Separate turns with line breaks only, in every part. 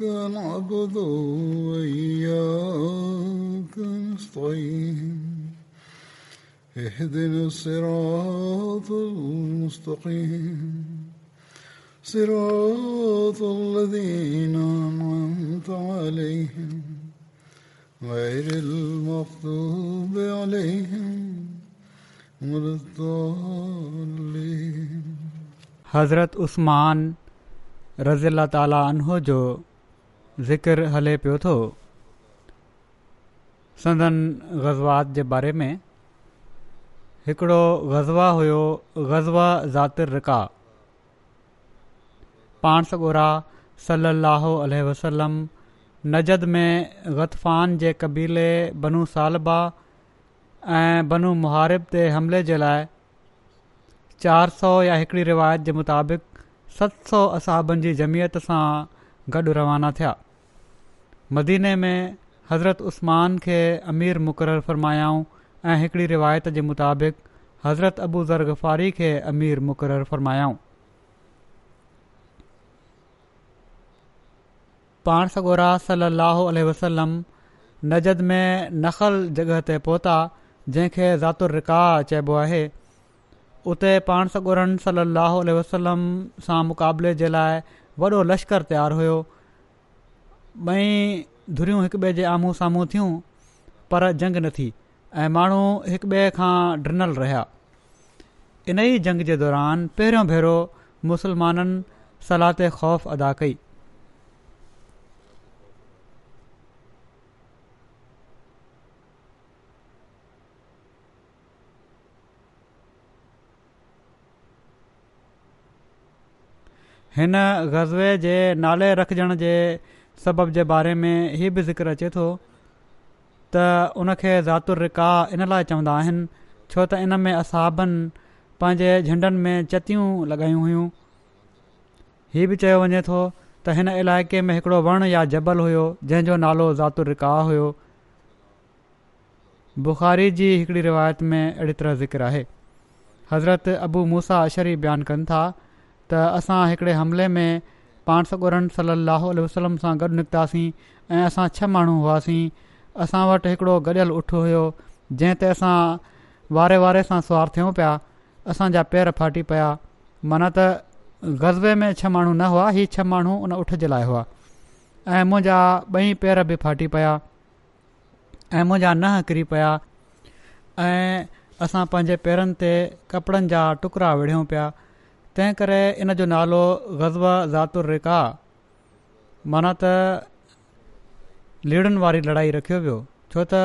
إياك نعبد وإياك نستعين اهدنا الصراط المستقيم صراط الذين أنعمت عليهم غير المغضوب عليهم ولا الضالين
حضرت عثمان رضی اللہ تعالیٰ عنہ جو ज़िकरु हले पियो थो संदन ग़ज़वात जे बारे में हिकिड़ो ग़ज़वा हुयो ग़ज़वा ज़ातिर रिका पाण सगुरा सली वसलम नजद में ग़तफ़ान जे क़बीले बनू सालबा ऐं बनू मुहारिब ते हमले जे लाइ चार सौ या हिकिड़ी रिवायत जे मुताबिक़ सत सौ असहाबनि जी जमियति सां गॾु रवाना थिया मदीने में हज़रत उस्मान खे अमीर मुक़ररु फ़रमायाऊं ऐं हिकिड़ी रिवायत जे मुताबिक़ हज़रत अबू ज़रग़फ़ारी खे अमीर मुक़ररु फ़रमायाऊं पाण सगोरा सल लाहो वसलम नजद में नखल जॻह ते पहुता जंहिंखे ज़ातुरिका चइबो आहे उते पाणसोरनि सल अल वसलम सां मुक़ाबले जे लाइ वॾो लश्कर तयारु हुओ ॿई धुरियूं हिकु ॿिए जे आम्हूं साम्हूं थियूं पर जंग न थी ऐं माण्हू हिकु ॿिए खां ड्रिनल रहिया इन ई जंग जे दौरान पहिरियों भेरो मुसलमाननि सलात ख़ौफ़ अदा कई हिन ग़ज़बे जे नाले रखजण जे सबबु जे बारे में हीअ बि ज़िक्रु अचे थो त उनखे इन लाइ चवंदा आहिनि छो त इन में असाबनि पंहिंजे झंडनि में चतियूं लॻाइयूं हुयूं हीअ बि चयो वञे थो त हिन इलाइक़े में हिकिड़ो वण या जबल हुयो जंहिंजो नालो रिका हुयो बुखारी जी हिकिड़ी रिवायत में अहिड़ी तरह ज़िक्र आहे हज़रत अबू मूसा अशरी बयानु कनि था त असां हमले में पाण सॻोरनि सली लाहु वसलम सां गॾु निकितासीं ऐं असां छह माण्हू हुआसीं असां वटि हिकिड़ो गॾियल उठ हुयो जंहिं ते असां वारे वारे सां सवार थियूं पिया असांजा पेर फाटी पिया माना त गज़बे में छह माण्हू न हुआ हीअ छह माण्हू उन उठ जे लाइ हुआ ऐं मुंहिंजा ॿई पेर बि फाटी पिया ऐं मुंहिंजा नह किरी पिया ऐं असां पंहिंजे पेरनि ते कपिड़नि जा टुकड़ा विढ़ियूं पिया तंहिं करे इन जो नालो ग़ज़बा ज़ातुर खां माना त लीड़नि वारी लड़ाई रखियो वियो छो त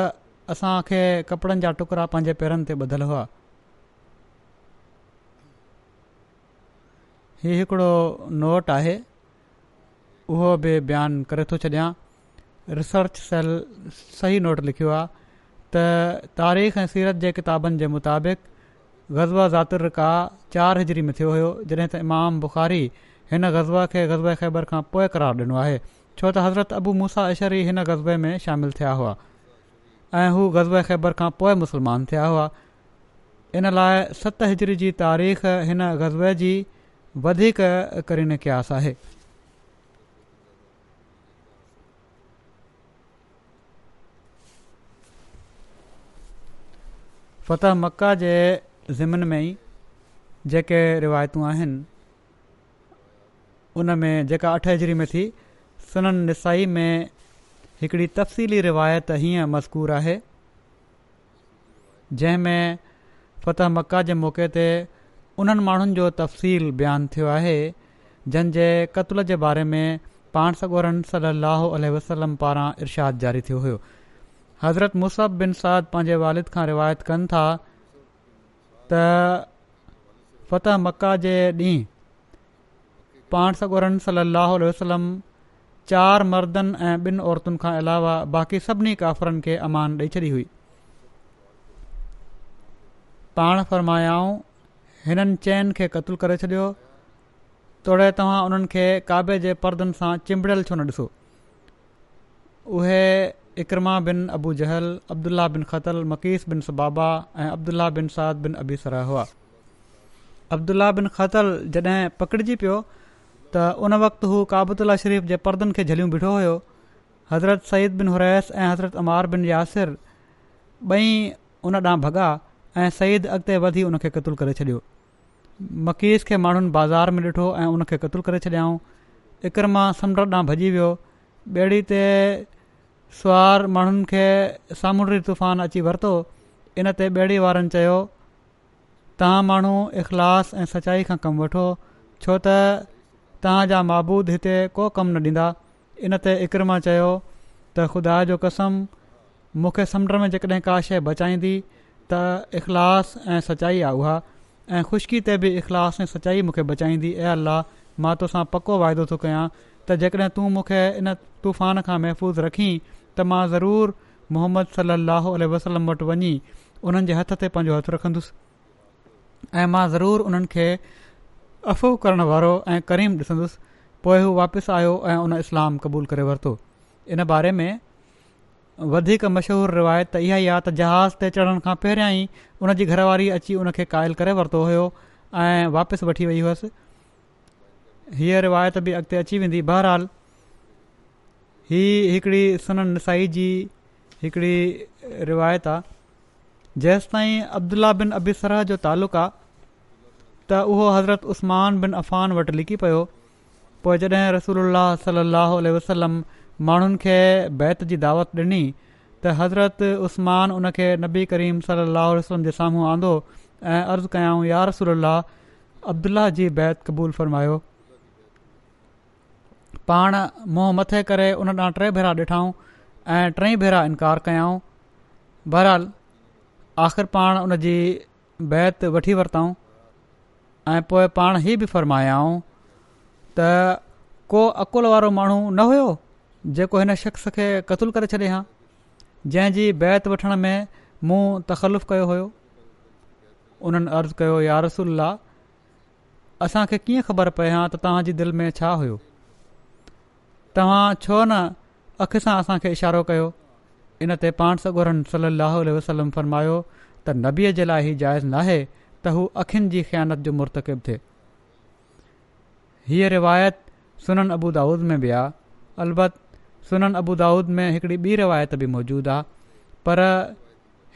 असांखे कपिड़नि जा टुकड़ा पंहिंजे पेरनि ते ॿधल हुआ हीउ हिकिड़ो नोट आहे उहो बि बयानु करे थो छॾियां रिसर्च सेल सही नोट लिखियो आहे त तारीख़ ऐं सीरत जे किताबनि जे मुताबिक़ गज़बा का चार हिजरी में थियो हुयो जॾहिं त इमाम बुख़ारी हिन ग़ज़बा खे गज़बे ख़ैबर खां पोइ करार ॾिनो आहे छो त हज़रत अबू मूसा इशरी हिन गज़बे में शामिलु थिया हुआ ऐं हू ग़ज़बे ख़ैबर खां पोइ मुस्लमान थिया हुआ इन लाइ सत हिजरी जी तारीख़ हिन गज़बे जी वधीक करीन क्यास आहे फ़तह मका जे ज़िमन में ई जेके रिवायतूं आहिनि उन में जेका अठजरी में थी सननि निसाई में हिकिड़ी तफ़सीली रिवायत हीअं मज़कूर आहे जंहिं फतह मका जे मौक़े ते उन्हनि माण्हुनि जो तफ़सील बयानु थियो आहे जंहिंजे क़त्ल जे बारे में पाण सगोरन सली अलसलम पारां इरशाद जारी थियो हुयो हज़रत मुस बिन साद पंहिंजे वारिद खां रिवायत कनि था त फ़त मका जे ॾींहुं पाण सगोरन सली वसलम चार मर्दनि ऐं ॿिनि औरतुनि खां अलावा बाक़ी सभिनी काफ़रनि खे अमान ॾेई छॾी हुई पाण फ़रमायाऊं हिननि चयनि खे क़तल करे छॾियो तोड़े तव्हां उन्हनि काबे जे पर्दनि सां चिंबड़ियल छो न ॾिसो उहे इकरमा बिन अबू जहल अब्दुल्ला बिन ख़तल मक़ीस बिन सुबाबा ऐं अब्दुल्ला बिन साद बिन अबी सरा हुआ अब्दुल्ला बिन ख़तल जॾहिं पकिड़िजी पियो त उन वक़्तु हू काबुतुल्ला शरीफ़ जे पर्दनि खे झलियूं ॿिठो हुयो हज़रत सईद बिन हुरैस ऐं हज़रत अमार बिन यासिर ॿई उन ॾांहुं भॻा ऐं सईद अॻिते वधी उन खे क़तलु करे छॾियो मकीस खे माण्हुनि बाज़ार में ॾिठो ऐं उन खे क़तूल करे छॾियाऊं इकरमा समुंड ॾांहुं भॼी वियो ॿेड़ी ते सुवार माण्हुनि खे सामुंडी तूफ़ान अची वरितो इन ते ॿेड़ी वारनि चयो तव्हां माण्हू इख़लाश ऐं सचाई खां कमु वठो छो त तव्हां माबूद हिते को कमु न ॾींदा इन ते इकर चयो त ख़ुदा जो कसम मूंखे समुंड में जेकॾहिं का शइ बचाईंदी त इख़लास ऐं सचाई आहे उहा ऐं ख़ुश्की ते बि इख़लास ऐं सचाई मूंखे बचाईंदी ऐं अल्लाह मां तोसां पको वाइदो थो कयां त जेकॾहिं तूं मूंखे इन तूफ़ान खां महफ़ूज़ रखी त मां ज़रूरु मुहम्मद सलाहु वसलम वटि वञी उन्हनि जे हथ ते पंहिंजो हथ रखंदुसि ऐं मां ज़रूरु उन्हनि खे अफ़ू करण वारो ऐं करीम ॾिसंदुसि पोइ हू वापसि आयो ऐं उन इस्लाम क़बूल करे वरितो इन बारे में वधीक मशहूरु रिवायत इहा ई आहे त जहाज़ ते चढ़ण खां पहिरियां ई उनजी घरवारी अची उन खे क़ाइल करे वरितो हुयो ऐं वापसि वठी वई हुअसि हीअ रिवायत बि अॻिते अची वेंदी बहरहाल हीअ हिकिड़ी सननि नसाई जी हिकिड़ी रिवायत आहे जेसिताईं अब्दुलाह बिन अबिसरह जो तालुक़ु आहे त उहो हज़रत उस्मान बिन अफ़ान वटि लिकी पियो पोइ जॾहिं रसूल सलाहु वसलम माण्हुनि खे बैत जी दावत ॾिनी त हज़रत उस्मान उन खे नबी करीम सलाहु वसलम जे साम्हूं आंदो ऐं अर्ज़ु कयाऊं या रसूल अब्दुलाह जी बैत क़बूल फ़रमायो पाण मुंहुं मथे करे उन ॾांहुं टे भेरा ॾिठाऊं ऐं टई भेरा इनकार कयाऊं बहरहाल आख़िर पाण उन जी बैत वठी वरितऊं ऐं पोइ पाण ई बि फ़रमायाऊं त को अकुल वारो माण्हू न हुयो जेको हिन शख़्स खे क़तूल करे छॾे हा जंहिंजी बैत वठण में मूं तखलुफ़ कयो हुयो उन्हनि अर्ज़ु कयो यारसल असांखे कीअं ख़बर पए हा त तव्हांजी दिलि में छा हुयो तव्हां छो न अख सां असांखे इशारो कयो इन ते पाण सगोरन सलाहु वसलम फरमायो त नबीअ जे लाइ हीउ जाइज़ नाहे त हू अखियुनि जी ख़यानत जो मुर्तकिब थिए हीअ रिवायत सुनन अबू दाऊद में बि आहे अलबत सुनन अबू दाऊद में हिकिड़ी ॿी रिवायत बि मौजूदु आहे पर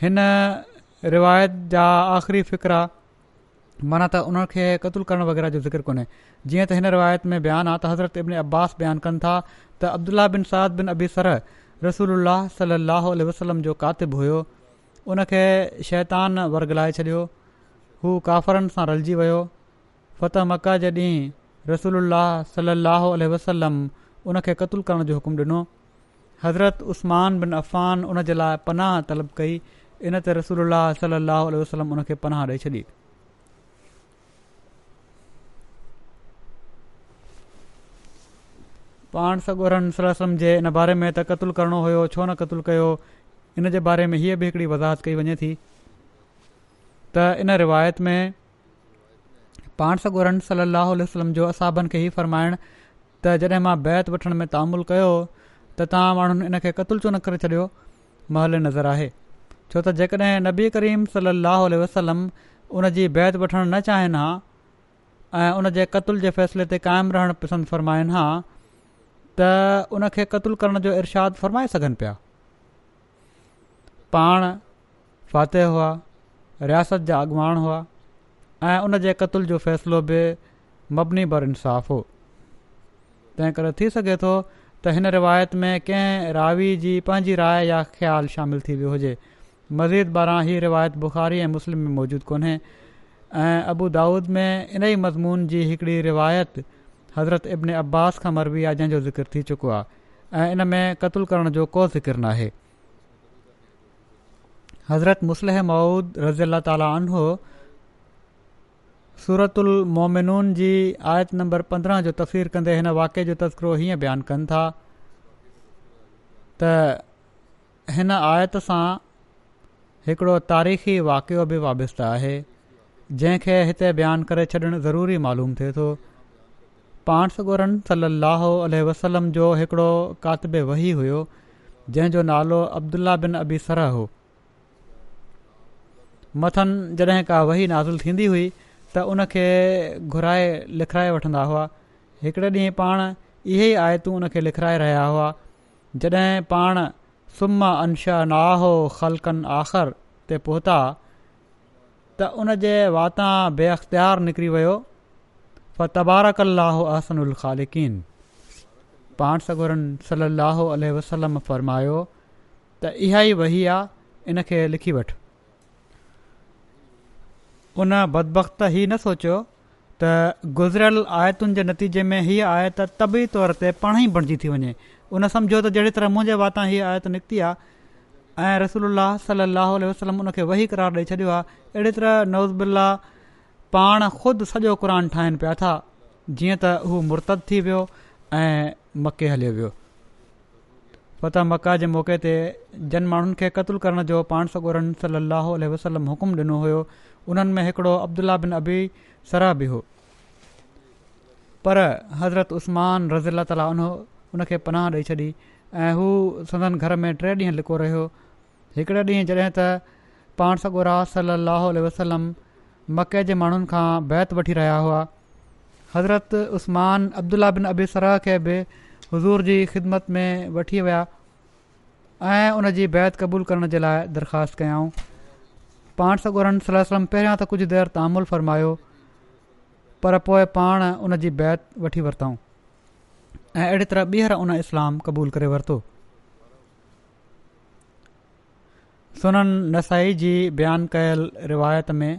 हिन रिवायत जा आख़िरी फ़िक्रु माना त उनखे क़तूलु करण वग़ैरह जो ज़िक्र कोन्हे जीअं त हिन रिवायत में बयानु आहे त हज़रत इब्न अब्बास बयानु कनि था त Abdullah bin Saad bin Abi Sarh रसूल सलाहु वसलम जो कातिब हुयो उनखे शैतान वर्गलाए छॾियो हू काफ़रनि सां रलिजी वियो फ़त मका जे ॾींहुं रसूल सलाहु वसलम उन खे क़तुलु करण जो हुकुम ॾिनो हज़रत उस्मान बिन अफ़ान उन जे लाइ पनाह तलब कई इन त रसूल सलाहु अलसलम उनखे पनाह ॾेई छॾी पाण सॻोरन सलम जे इन बारे में त क़तलु करणो हुयो छो न क़तलु कयो इन जे बारे में हीअ बि हिकड़ी वज़ाहत कई वञे थी त इन रिवायत में पाण सॻोरन सलाह वसलम जो असाबनि खे ई फ़र्माइण त जॾहिं मां बैत वठण में तामुल कयो त तव्हां माण्हुनि इन खे क़तुलु छो न करे छॾियो महल नज़र आहे छो त जेकॾहिं नबी करीम सलाहु उल्हलम उन जी बैत वठणु न चाहिनि हा ऐं उन जे क़तल जे फ़ैसिले ते क़ाइमु रहणु पसंदि फ़र्माइन हा त उन खे क़तूल करण जो इरशाद फ़रमाए सघनि पिया पाण फ़ातह हुआ रियासत जा अॻुवाण हुआ ऐं उन जे क़तल जो फ़ैसिलो बि मबनी बर इनसाफ़ु हो तंहिं करे थी सघे थो त हिन रिवायत में कंहिं रावी जी पंहिंजी राय या ख़्यालु शामिलु थी वियो हुजे मज़ीद पारां ही रिवायत बुखारी ऐं मुस्लिम में मौजूदु कोन्हे ऐं अबू दाऊद में इन ई मज़मून जी रिवायत हज़रत इब्न अब्बास खां मरबी आहे जंहिंजो ज़िक्र थी चुको आहे ऐं इन में क़तलु करण जो को ज़िक्र न हज़रत मुसलह मऊद रज़ी अला ताली सूरत उलमोमिनून जी आयत नंबर पंद्रहं जो तफ़सीर कंदे हिन वाक़िए जो तस्करो हीअं बयानु कनि था त हिन आयत सां हिकिड़ो तारीख़ी वाक़ियो बि वाब्त आहे जंहिंखे हिते बयानु करे छॾणु ज़रूरी मालूम थिए थो पाण सगोरन सली अलाह वसलम जो हिकिड़ो कातिब वही हुयो जंहिंजो नालो अब्दुल्ला बिन अबी सरह हो मथन जॾहिं का वही नाज़ुल थींदी हुई त उनखे घुराए लिखाए वठंदा हुआ हिकिड़े ॾींहुं पाण इहे ई आयतूं उनखे लिखाए रहिया हुआ जॾहिं पाण सुम अंशा नाहो ख़लकन आख़िर ते पहुता त उनजे वाता बेअख़्तियार अख़ख़्तियार निकिरी वियो फ़तारक अलसन ख़ालिक़ीन पाण सगोरनि सलाहु वसलम फ़र्मायो त इहा ई वही आहे इन खे लिखी वठ उन बदबख त ई न सोचियो त गुज़िरियल आयतुनि जे नतीजे में हीअ आयत तबी तौर ते पाण ई बणिजी थी वञे उन सम्झो त जहिड़ी तरह मुंहिंजे वातां हीअ आयत निकिती आहे ऐं रसूल सलाहु अलसलम उनखे वही करार ॾेई छॾियो आहे अहिड़ी तरह नओज़बुला पाण ख़ुदि सॼो क़ुर ठाहिनि पिया था जीअं त हू मुर्त थी वियो ऐं मके हलियो वियो फता मका जे मौके ते जन माण्हुनि खे क़तलु करण जो पाण सल वसलम हुकुम ॾिनो हुयो उन्हनि में हिकिड़ो अब्दुला बिन अबी सरा बि हो पर हज़रत उस्मान रज़ील ताला उन पनाह ॾेई छॾी ऐं हू घर में टे ॾींहं लिको रहियो हिकिड़े ॾींहुं जॾहिं त पाण सॻोराह सलाह वसलम मके जे माण्हुनि खां बैत वठी रहिया हुआ हज़रत उस्मानब्दुला बिन अबी सरा खे बि हज़ूर जी ख़िदमत में वठी विया ऐं उन जी बैत क़बूलु करण जे लाइ दरख़्वास्त कयाऊं पाण सगोर सलम पहिरियां त कुझु देरि तामुल फ़र्मायो पर पोइ पाण उन जी बैत वठी वरितऊं ऐं अहिड़ी तरह ॿीहर उन इस्लाम क़बूलु करे वरितो सुननि नसाई जी बयानु कयल रिवायत में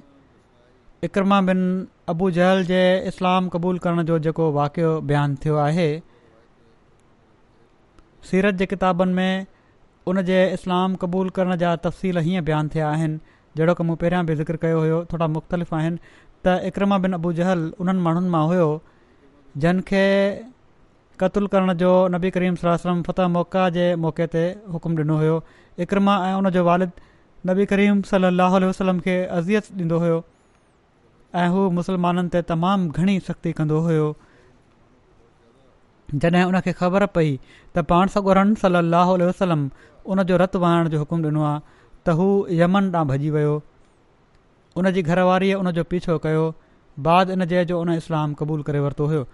इकरमा बिन अबू जहल जे इस्लामु क़बूलु करण जो जेको वाक़ियो बयानु थियो आहे सीरत जे किताबनि में उन जे इस्लामु क़बूलु करण जा तफ़सील हीअं बयानु थिया आहिनि जहिड़ो की मूं पहिरियां बि ज़िक्र कयो हुयो थोरा मुख़्तलिफ़ आहिनि त इकरमा बिन अबू जहल उन्हनि माण्हुनि मां हुयो जनखे क़तलु करण जो नबी करीम सलाहु फ़तह मौक्का जे मौक़े ते हुकुम ॾिनो हुयो इकरमा ऐं उन जो वालिद नबी करीम सलाहु वसलम खे अज़ियत ॾींदो हुयो ऐं हू मुसलमाननि ते तमामु घणी सख़्ती कंदो हुयो जॾहिं उनखे ख़बर पई त पाण सॻो रन सली वसलम उन जो रतु वाइण जो हुकुम ॾिनो आहे त हू यमन ॾांहुं भॼी वियो उन जी घरवारी उन जो पीछो कयो बाद इन जे जो उन इस्लाम क़बूल करे वरितो हुयो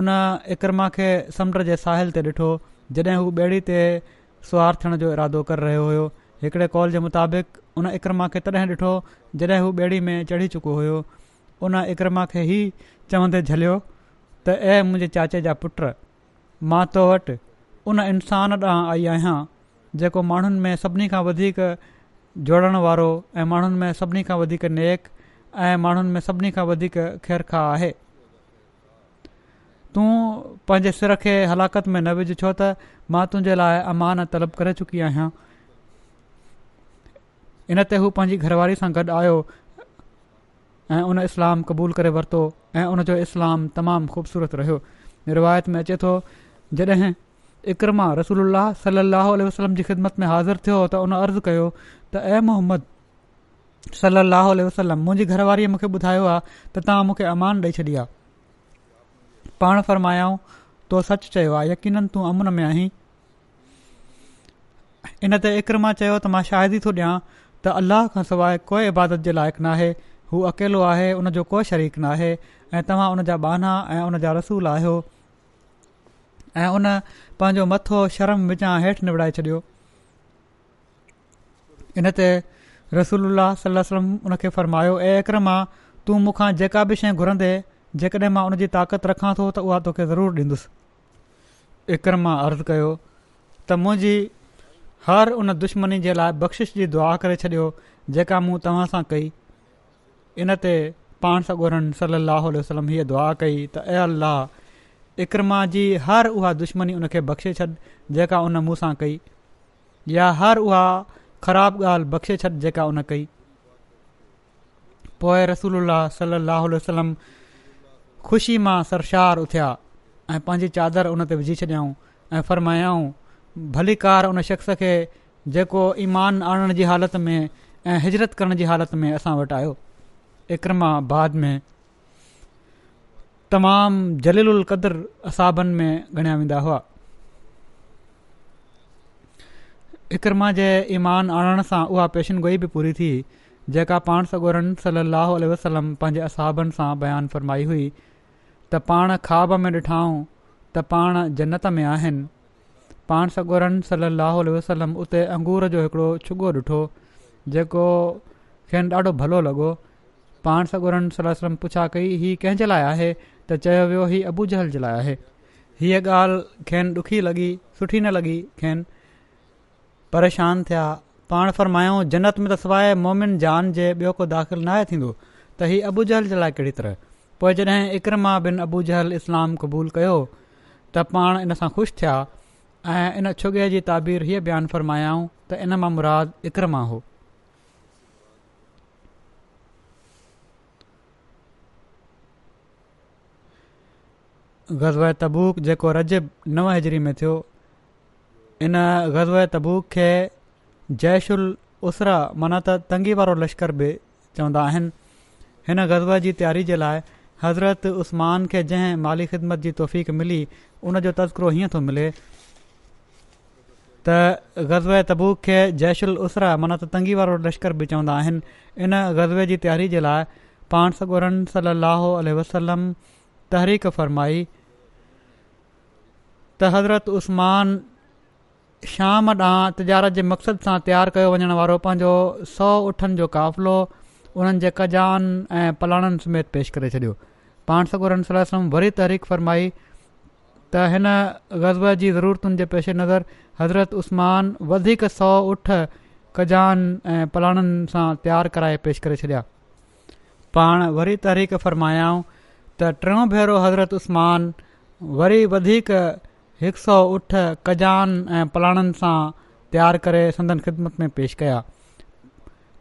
उन इकरमा खे समुंड जे साहिल ते ॾिठो जॾहिं हू ॿेड़ी ते सुवार थियण जो इरादो करे रहियो हुयो हिकिड़े कॉल जे मुताबिक़ उन इकरमा खे तॾहिं ॾिठो जॾहिं हू ॿेड़ी में चढ़ी चुको हुयो उन इकरमा खे ई चवंदे झलियो त ऐ मुंहिंजे चाचे जा पुट मां तो वटि उन इंसान ॾांहुं आई आहियां जेको माण्हुनि में सभिनी खां वधीक जोड़ण वारो ऐं माण्हुनि में सभिनी खां वधीक नेक ऐं माण्हुनि में सभिनी खां वधीक ख़ैर खा आहे तूं पंहिंजे सिर खे हलाकत में न विझ छो त मां तुंहिंजे लाइ अमान तलब करे चुकी आहियां इन ते हू पंहिंजी घरवारी सां गॾु आयो ऐं उन इस्लाम क़बूल करे वरितो ऐं उनजो इस्लाम तमामु ख़ूबसूरत रहियो रिवायत में अचे थो जॾहिं इकरमा रसूल सल अल वसलम जी ख़िदमत में हाज़िर थियो त उन अर्ज़ु कयो त ए मोहम्मद सल अल वसलम मुंहिंजी घरवारी मूंखे ॿुधायो आहे त तव्हां मूंखे अमान ॾेई छॾी आहे पाण फ़र्मायाऊं तो सचु चयो आहे यकीन तूं अमुन में आहीं इन ते इकरमा चयो त मां शाहिदी थो ॾियां त अलाह खां सवाइ कोई इबादत जे लाइक़ु नाहे हू अकेलो आहे उन जो को शरीक न आहे ऐं तव्हां उन जा बाना ऐं उन जा रसूल आहियो ऐं उन पंहिंजो मथो शर्म विझां हेठि निबड़ाए छॾियो इन ते रसूल सलम उन खे फ़रमायो ऐं एकर मां तूं मूंखां जेका बि शइ घुरंदे जेकॾहिं मां उन जी ताक़त रखां थो त उहा तोखे ज़रूरु ॾींदुसि एकर मां अर्ज़ु कयो त मुंहिंजी हर उन दुश्मनी जे लाइ बख़्शिश जी दुआ करे छॾियो जेका मूं तव्हां सां कई इन ते पाण सां ॻोरनि सल लहलम हीअ दुआ कई त ए अल جی इकरमा जी हर उहा दुश्मनी بخشے چھد बख़्शे छॾ जेका उन یا ہر कई या हर उहा ख़राब ॻाल्हि बख़्शे छॾ जेका उन कई पोइ रसूल सल लहलम ख़ुशी मां सरशार उथिया ऐं पंहिंजी चादरु उन ते विझी छॾियाऊं ऐं फरमायाऊं भली उन शख़्स खे जेको ईमान आणण जी हालति में ऐं हिजरत करण जी हालति में असां वटि आहियो इकरमा बाद में उल जलिल असाबनि में ॻणिया वेंदा हुआ इकरमा जे ईमान आणण सां उहा पेशनगोई बि पूरी थी जेका पाण सगोरन सल वसलम पंहिंजे असाबनि सां बयानु फ़रमाई हुई त पाण ख्वाब में ॾिठाऊं त पाण जन्नत में आहिनि पाण सगोरन सल लाहो वसलम उते अंगूर जो हिकिड़ो छुगो ॾिठो जेको खेनि ॾाढो भलो लॻो पाण सगुरनि सलम पुछा कई हीउ कंहिंजे लाइ आहे त चयो वियो हीउ अबू जहल जे लाइ आहे हीअ ॻाल्हि खेनि ॾुखी लॻी सुठी न लॻी खेनि परेशान थिया पाण फ़र्मायो जन्नत में त सवाइ मोमिन जान जे ॿियो को दाख़िल न आहे थींदो त हीअ अबु जहल जे लाइ कहिड़ी तरह पोइ जॾहिं इकरमा बिन अबू जहल इस्लाम क़बूलु कयो त पाण इन सां ख़ुशि थिया ऐं इन छुगे जी ताबीर हीअ बयानु फ़रमायाऊं त इन मां मुराद इकरमा हो गज़ए तबूक जेको रजब नव हज़री में थियो इन ग़ज़े तबूक खे जयशु उसरा माना त तंगी वारो लश्कर बि चवंदा आहिनि हिन ग़ज़बे जी तयारी जे लाइ हज़रत उस्मान खे जंहिं माली ख़िदमत जी तौफ़ीक़ मिली उन जो तज़करो हीअं थो मिले त ग़ज़ तबूक खे उसरा माना त तंगी वारो लश्कर बि चवंदा आहिनि इन ग़ज़बे जी तयारी जे लाइ पाण सगोरन सली लह वसलम तहरीक़ फ़रमाई त हज़रत उस्मान शाम ॾांहुं तिजारत जे मक़सदु सां तयारु कयो वञण वारो पंहिंजो सौ उठनि जो क़ाफ़िलो उन्हनि जे कजान ऐं पलाणनि समेत पेश करे छॾियो पाण सकूर सलाहु वरी तहरीक़ु फ़रमाई त हिन ग़ज़ब जी ज़रूरतुनि जे पेशे नज़र हज़रत उसमान वधीक सौ उठ कजान ऐं पलाणनि सां तयारु कराए पेश करे छॾिया पाण वरी तहरीक़ फ़रमायाऊं त टियों भेरो हज़रत उसमान वरी वधीक हिकु सौ उठ कजान ऐं पलाणनि सां तयारु करे संदन ख़िदमत में पेश कया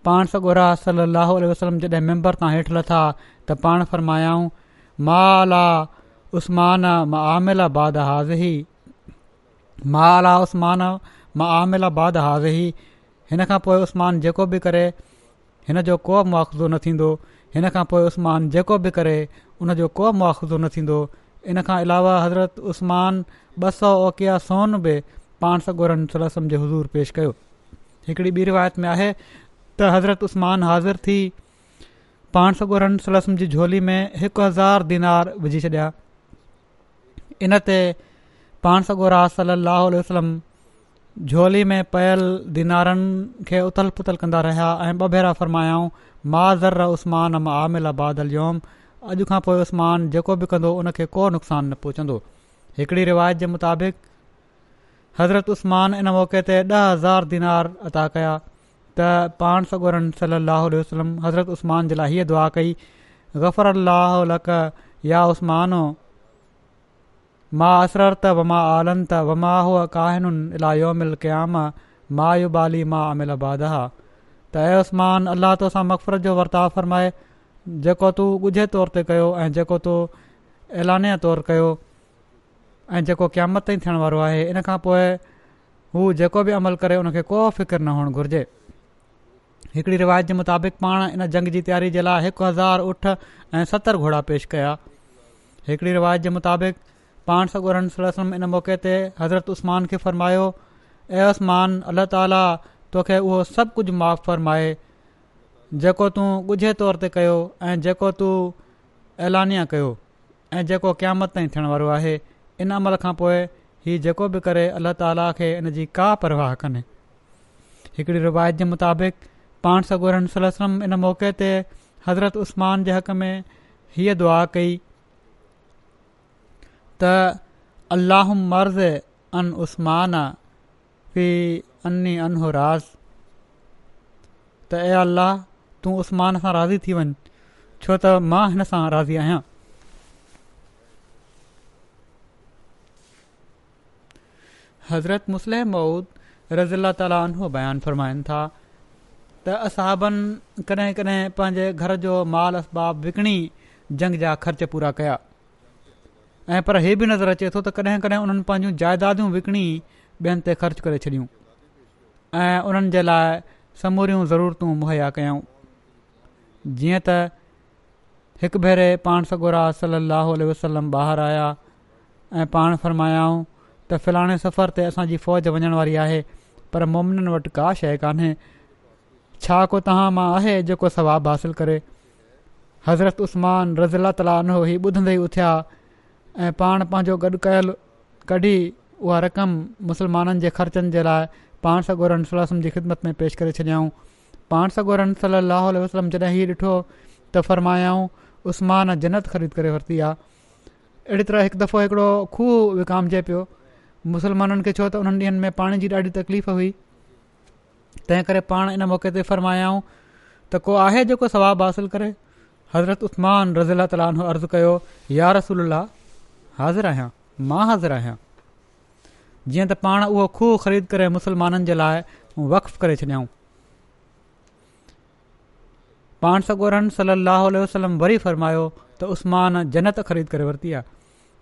पाण सगोरा राल लाहु वसलम जॾहिं मैंबर तां हेठि लथा त पाण फ़रमायाऊं माला उसमान मां आमिलाद हाज़री माला उस्मान मां आमिला ॿाद हाज़ी हिन खां पोइ उस्मान जेको बि करे जो को मुआवज़ो न थींदो हिन खां पोइ उसमान जेको बि करे उनजो को मुआवज़ो न थींदो इन खां अलावा हज़रत उस्मान ॿ सौ ओकिया सोन बि पाण सॻोरन सुलसम जे हज़ूर पेश कयो हिकिड़ी ॿी रिवायत में आहे त हज़रत उस्मान हाज़िर थी पाण सगोरन सुलसम जी झोली में हिकु हज़ार दीनार विझी छॾिया इनते पाण सॻोरास वसलम झोली में पयल दिनारनि खे उथल पुथल कंदा रहिया ऐं ॿ भेरा फ़र्मायाऊं मा उस्मान आमिल आबादल अॼु खां पोइ उस्मान जेको बि कंदो उन खे को नुक़सान न पहुचंदो हिकिड़ी रिवायत जे मुताबिक़ हज़रत उस्मान इन मौक़े ते ॾह हज़ार दीनार अदा कया त पाण सगोरनि सली वसलम हज़रत उस्मान जे लाइ हीअ दुआ कई ग़फ़र अलाह या उस्मान मां असररु त वमा आलन त वमा हो क़ाहिनुनि इलायो मिल मा यु बाली मा अमिल बाद त ऐं उस्मान अलाह तोसां मक़फ़रत जो वर्ताव फ़रमाए जेको तू ॻुझे तौर ते कयो ऐं जेको तो ऐलान तौर कयो ऐं जेको क़यामत ताईं थियण वारो आहे इन खां पोइ हू जेको बि अमल करे उन को फिक्र न हुअणु घुरिजे हिकिड़ी रिवायत जे मुताबिक़ पाण इन जंग जी तयारी जे लाइ हिकु हज़ार उठ ऐं सतरि घोड़ा पेश कया हिकिड़ी रिवायत जे मुताबिक़ पाण सलम इन मौक़े ते हज़रत उस्मान खे फ़रमायो ऐं उस्मान अलाह ताला तोखे उहो सभु कुझु माफ़ु फ़रमाए जेको तूं ॻुझे तौर ते कयो ऐं जेको तू ऐलानिया कयो ऐं जेको क़यामत ताईं थियण वारो आहे इन अमल खां पोइ हीउ जेको बि करे अलाह ताला खे इन जी का परवाह कान्हे हिकिड़ी रिवायत जे मुताबिक़ पाण सॻो इन मौक़े ते हज़रत उस्मान जे हक़ में हीअ दुआ कई त अल्लाह मर्ज़ अन उस्मान फी अन हुज़ त अल्लाह तूं उस्मान सां राज़ी थी वञु छो त मां हिन सां राज़ी आहियां हज़रत मुसलम मऊद रज़ीला ताला उनखां बयानु फ़रमाइनि था त असाबनि कॾहिं कॾहिं पंहिंजे घर जो माल असबाब विकणी जंग जा ख़र्च पूरा कया ऐं पर हे बि नज़र अचे थो त कॾहिं कॾहिं उन्हनि पंहिंजूं जाइदादियूं विकिणी ॿियनि ते ख़र्च करे छॾियूं ऐं उन्हनि जे लाइ समूरियूं ज़रूरतूं मुहैया कयूं जीअं त हिकु भेरे पाण सॻोरा सली वसलम ॿाहिरि आया ऐं पाण फ़र्मायाऊं त फिलाणे सफ़र ते असांजी फ़ौज वञण वारी आहे पर मुमिननि वटि का शइ कान्हे छा को तव्हां मां आहे जेको सवाबु हासिलु करे हज़रत उस्मान रज़ीला ताला ही ॿुधंदे ई उथिया ऐं पाण पंहिंजो गॾु कयल कढी उहा रक़म मुस्लमाननि जे ख़र्चनि जे लाइ पाण सॻो ख़िदमत में पेश करे छॾियऊं पाण सगोर रं सली वसलम जॾहिं हीउ ॾिठो त फ़र्मायाऊं उस्मान जन्नत ख़रीद करे वरिती आहे अहिड़ी तरह हिकु दफ़ो हिकिड़ो खूह विकामिजे पियो मुसलमाननि खे छो त उन्हनि ॾींहनि में पाणी जी ॾाढी तकलीफ़ हुई तंहिं करे पाण इन मौक़े ते फ़र्मायाऊं त को आहे जेको सवाबु हासिलु करे हज़रत उस्मान रज़ीला ताली अर्ज़ु कयो या रसूल हाज़िर आहियां मां हाज़िर आहियां जीअं त पाण उहो खूह ख़रीद करे मुसलमाननि जे लाइ वक़फ़ करे छॾियाऊं पाण सॻोरन सलाहु वसलम वरी फ़रमायो त उसमान जनत ख़रीद करे वरिती आहे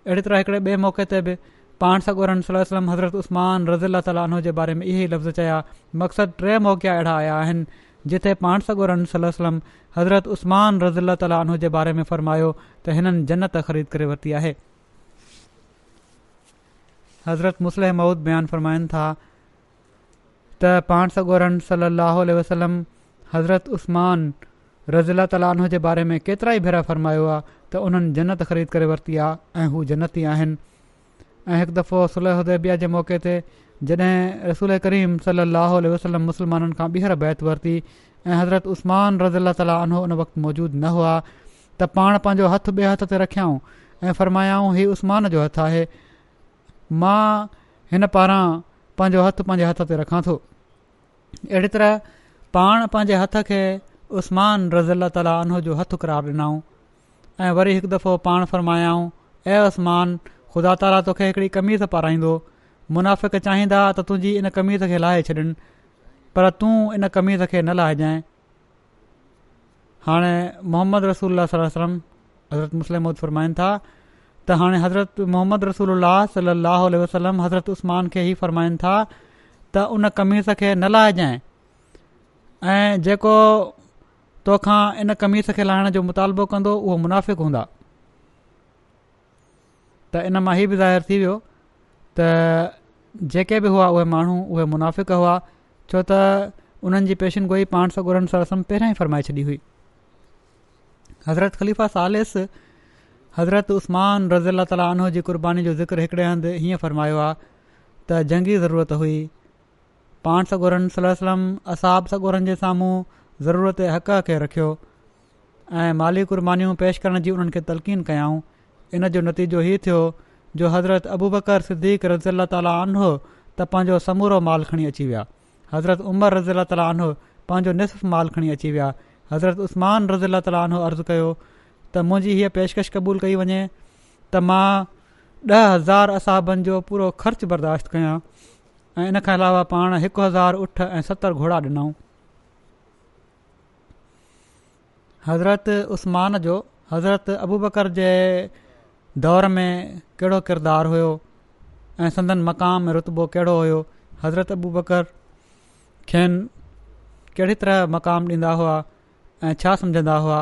अहिड़ी तरह हिकिड़े ॿिए मौक़े ते बि पाण सागोर सलम हज़रत उस्तमान रज़ा ताल बारे में इहे ई लफ़्ज़ चया मक़सदु टे मौक़िया अहिड़ा आया आहिनि जिथे पाण सगोरन सलम हज़रत उस्तमान रज़ा तनह जे बारे में फ़रमायो त हिननि जन्त ख़रीद करे वरिती आहे हज़रत मुसल माउद बयानु फ़रमाइनि था त पाण सॻोरन सल वसलम हज़रत उसमान रज़ीला ताला आनो जे बारे में केतिरा ई भेरा फरमायो आहे त उन्हनि जन्नत ख़रीद करे वरिती आहे ऐं हू जन्नत ई आहिनि ऐं हिकु दफ़ो सल उदिया जे मौक़े ते जॾहिं रसूल करीम सली लाहु वसलम मुस्लमाननि खां ॿीहर बैत वरिती ऐं हज़रत उस्मान रज़िला ताली आनो उन वक़्तु मौजूदु न हुआ त पाण पंहिंजो हथ ॿिए हथ ते रखियाऊं ऐं फ़रमायाऊं हीउ उस्मान जो हथु आहे मां हिन पारां पंहिंजो हथु पंहिंजे हथ ते रखां थो अहिड़ी तरह पाण पंहिंजे हथ खे उस्तमान रज़ा त उन जो हथु क़रार ॾिनऊं ऐं वरी हिकु दफ़ो पाण फ़रमायाऊं ऐं उस्मान ख़ुदा ताली तोखे हिकिड़ी कमीज़ पाराईंदो मुनाफ़िक चाहींदा त तुंहिंजी इन कमीज़ खे लाहे छॾनि पर तूं इन कमीज़ खे न लाहिजांइ हाणे मोहम्मद रसूल सलम हज़रत मुस्लिम मुस्लम फ़रमाइनि था त हाणे हज़रत मोहम्मद रसूल सलाहु वसलम हज़रत उस्मान खे ई फ़रमाइनि था त उन कमीज़ खे न लाहिजांइ ऐं जेको तोखा इन कमीस खे लाहिण जो मुतालबो कंदो उहो मुनाफ़िक़ इन मां ही बि ज़ाहिर थी वियो त जेके बि हुआ उहे माण्हू उहे मुनाफ़िक हुआ छो त उन्हनि जी गोई पाण सगोरनि सलम पहिरां ई फ़रमाए छॾी हुई हज़रत ख़लीफ़ा सालिस हज़रत उस्मान रज़ी अला तालीनो जी क़ुर्बानी जो ज़िक्र हिकड़े हंधु हीअं फ़रमायो आहे त जंगी ज़रूरत हुई पाण सॻोरन सलम असाब असाबनि जे साम्हूं ज़रूरत हक़ खे रखियो ऐं माली कुर्बानीनियूं पेश करण जी उन्हनि खे तलक़ीन कयाऊं इन जो नतीजो हीअ थियो जो हज़रत अबू बकर सिद्दीक़ रज़ी अला ताली आन हो त पंहिंजो समूरो माल खणी अची विया हज़रत उमर रज़ीला ताली आनो पंहिंजो निसफ़ माल खणी अची विया हज़रत उस्तमान रज़ीला ताली आनो अर्ज़ु कयो त मुंहिंजी हीअ पेशकश क़बूल कई वञे त मां ॾह हज़ार असाबनि जो पूरो ख़र्चु बर्दाश्त कयां ऐं इन खां अलावा पाण हिकु हज़ार उठ ऐं सतरि घोड़ा ॾिनऊं हज़रत उस्मान जो हज़रत अबू बकर जे दौर में कहिड़ो किरदारु हुयो ऐं संदन मक़ाम रुतबो कहिड़ो हुयो हज़रत अबू बकर खेनि कहिड़ी तरह मक़ाम ॾींदा हुआ ऐं छा सम्झंदा हुआ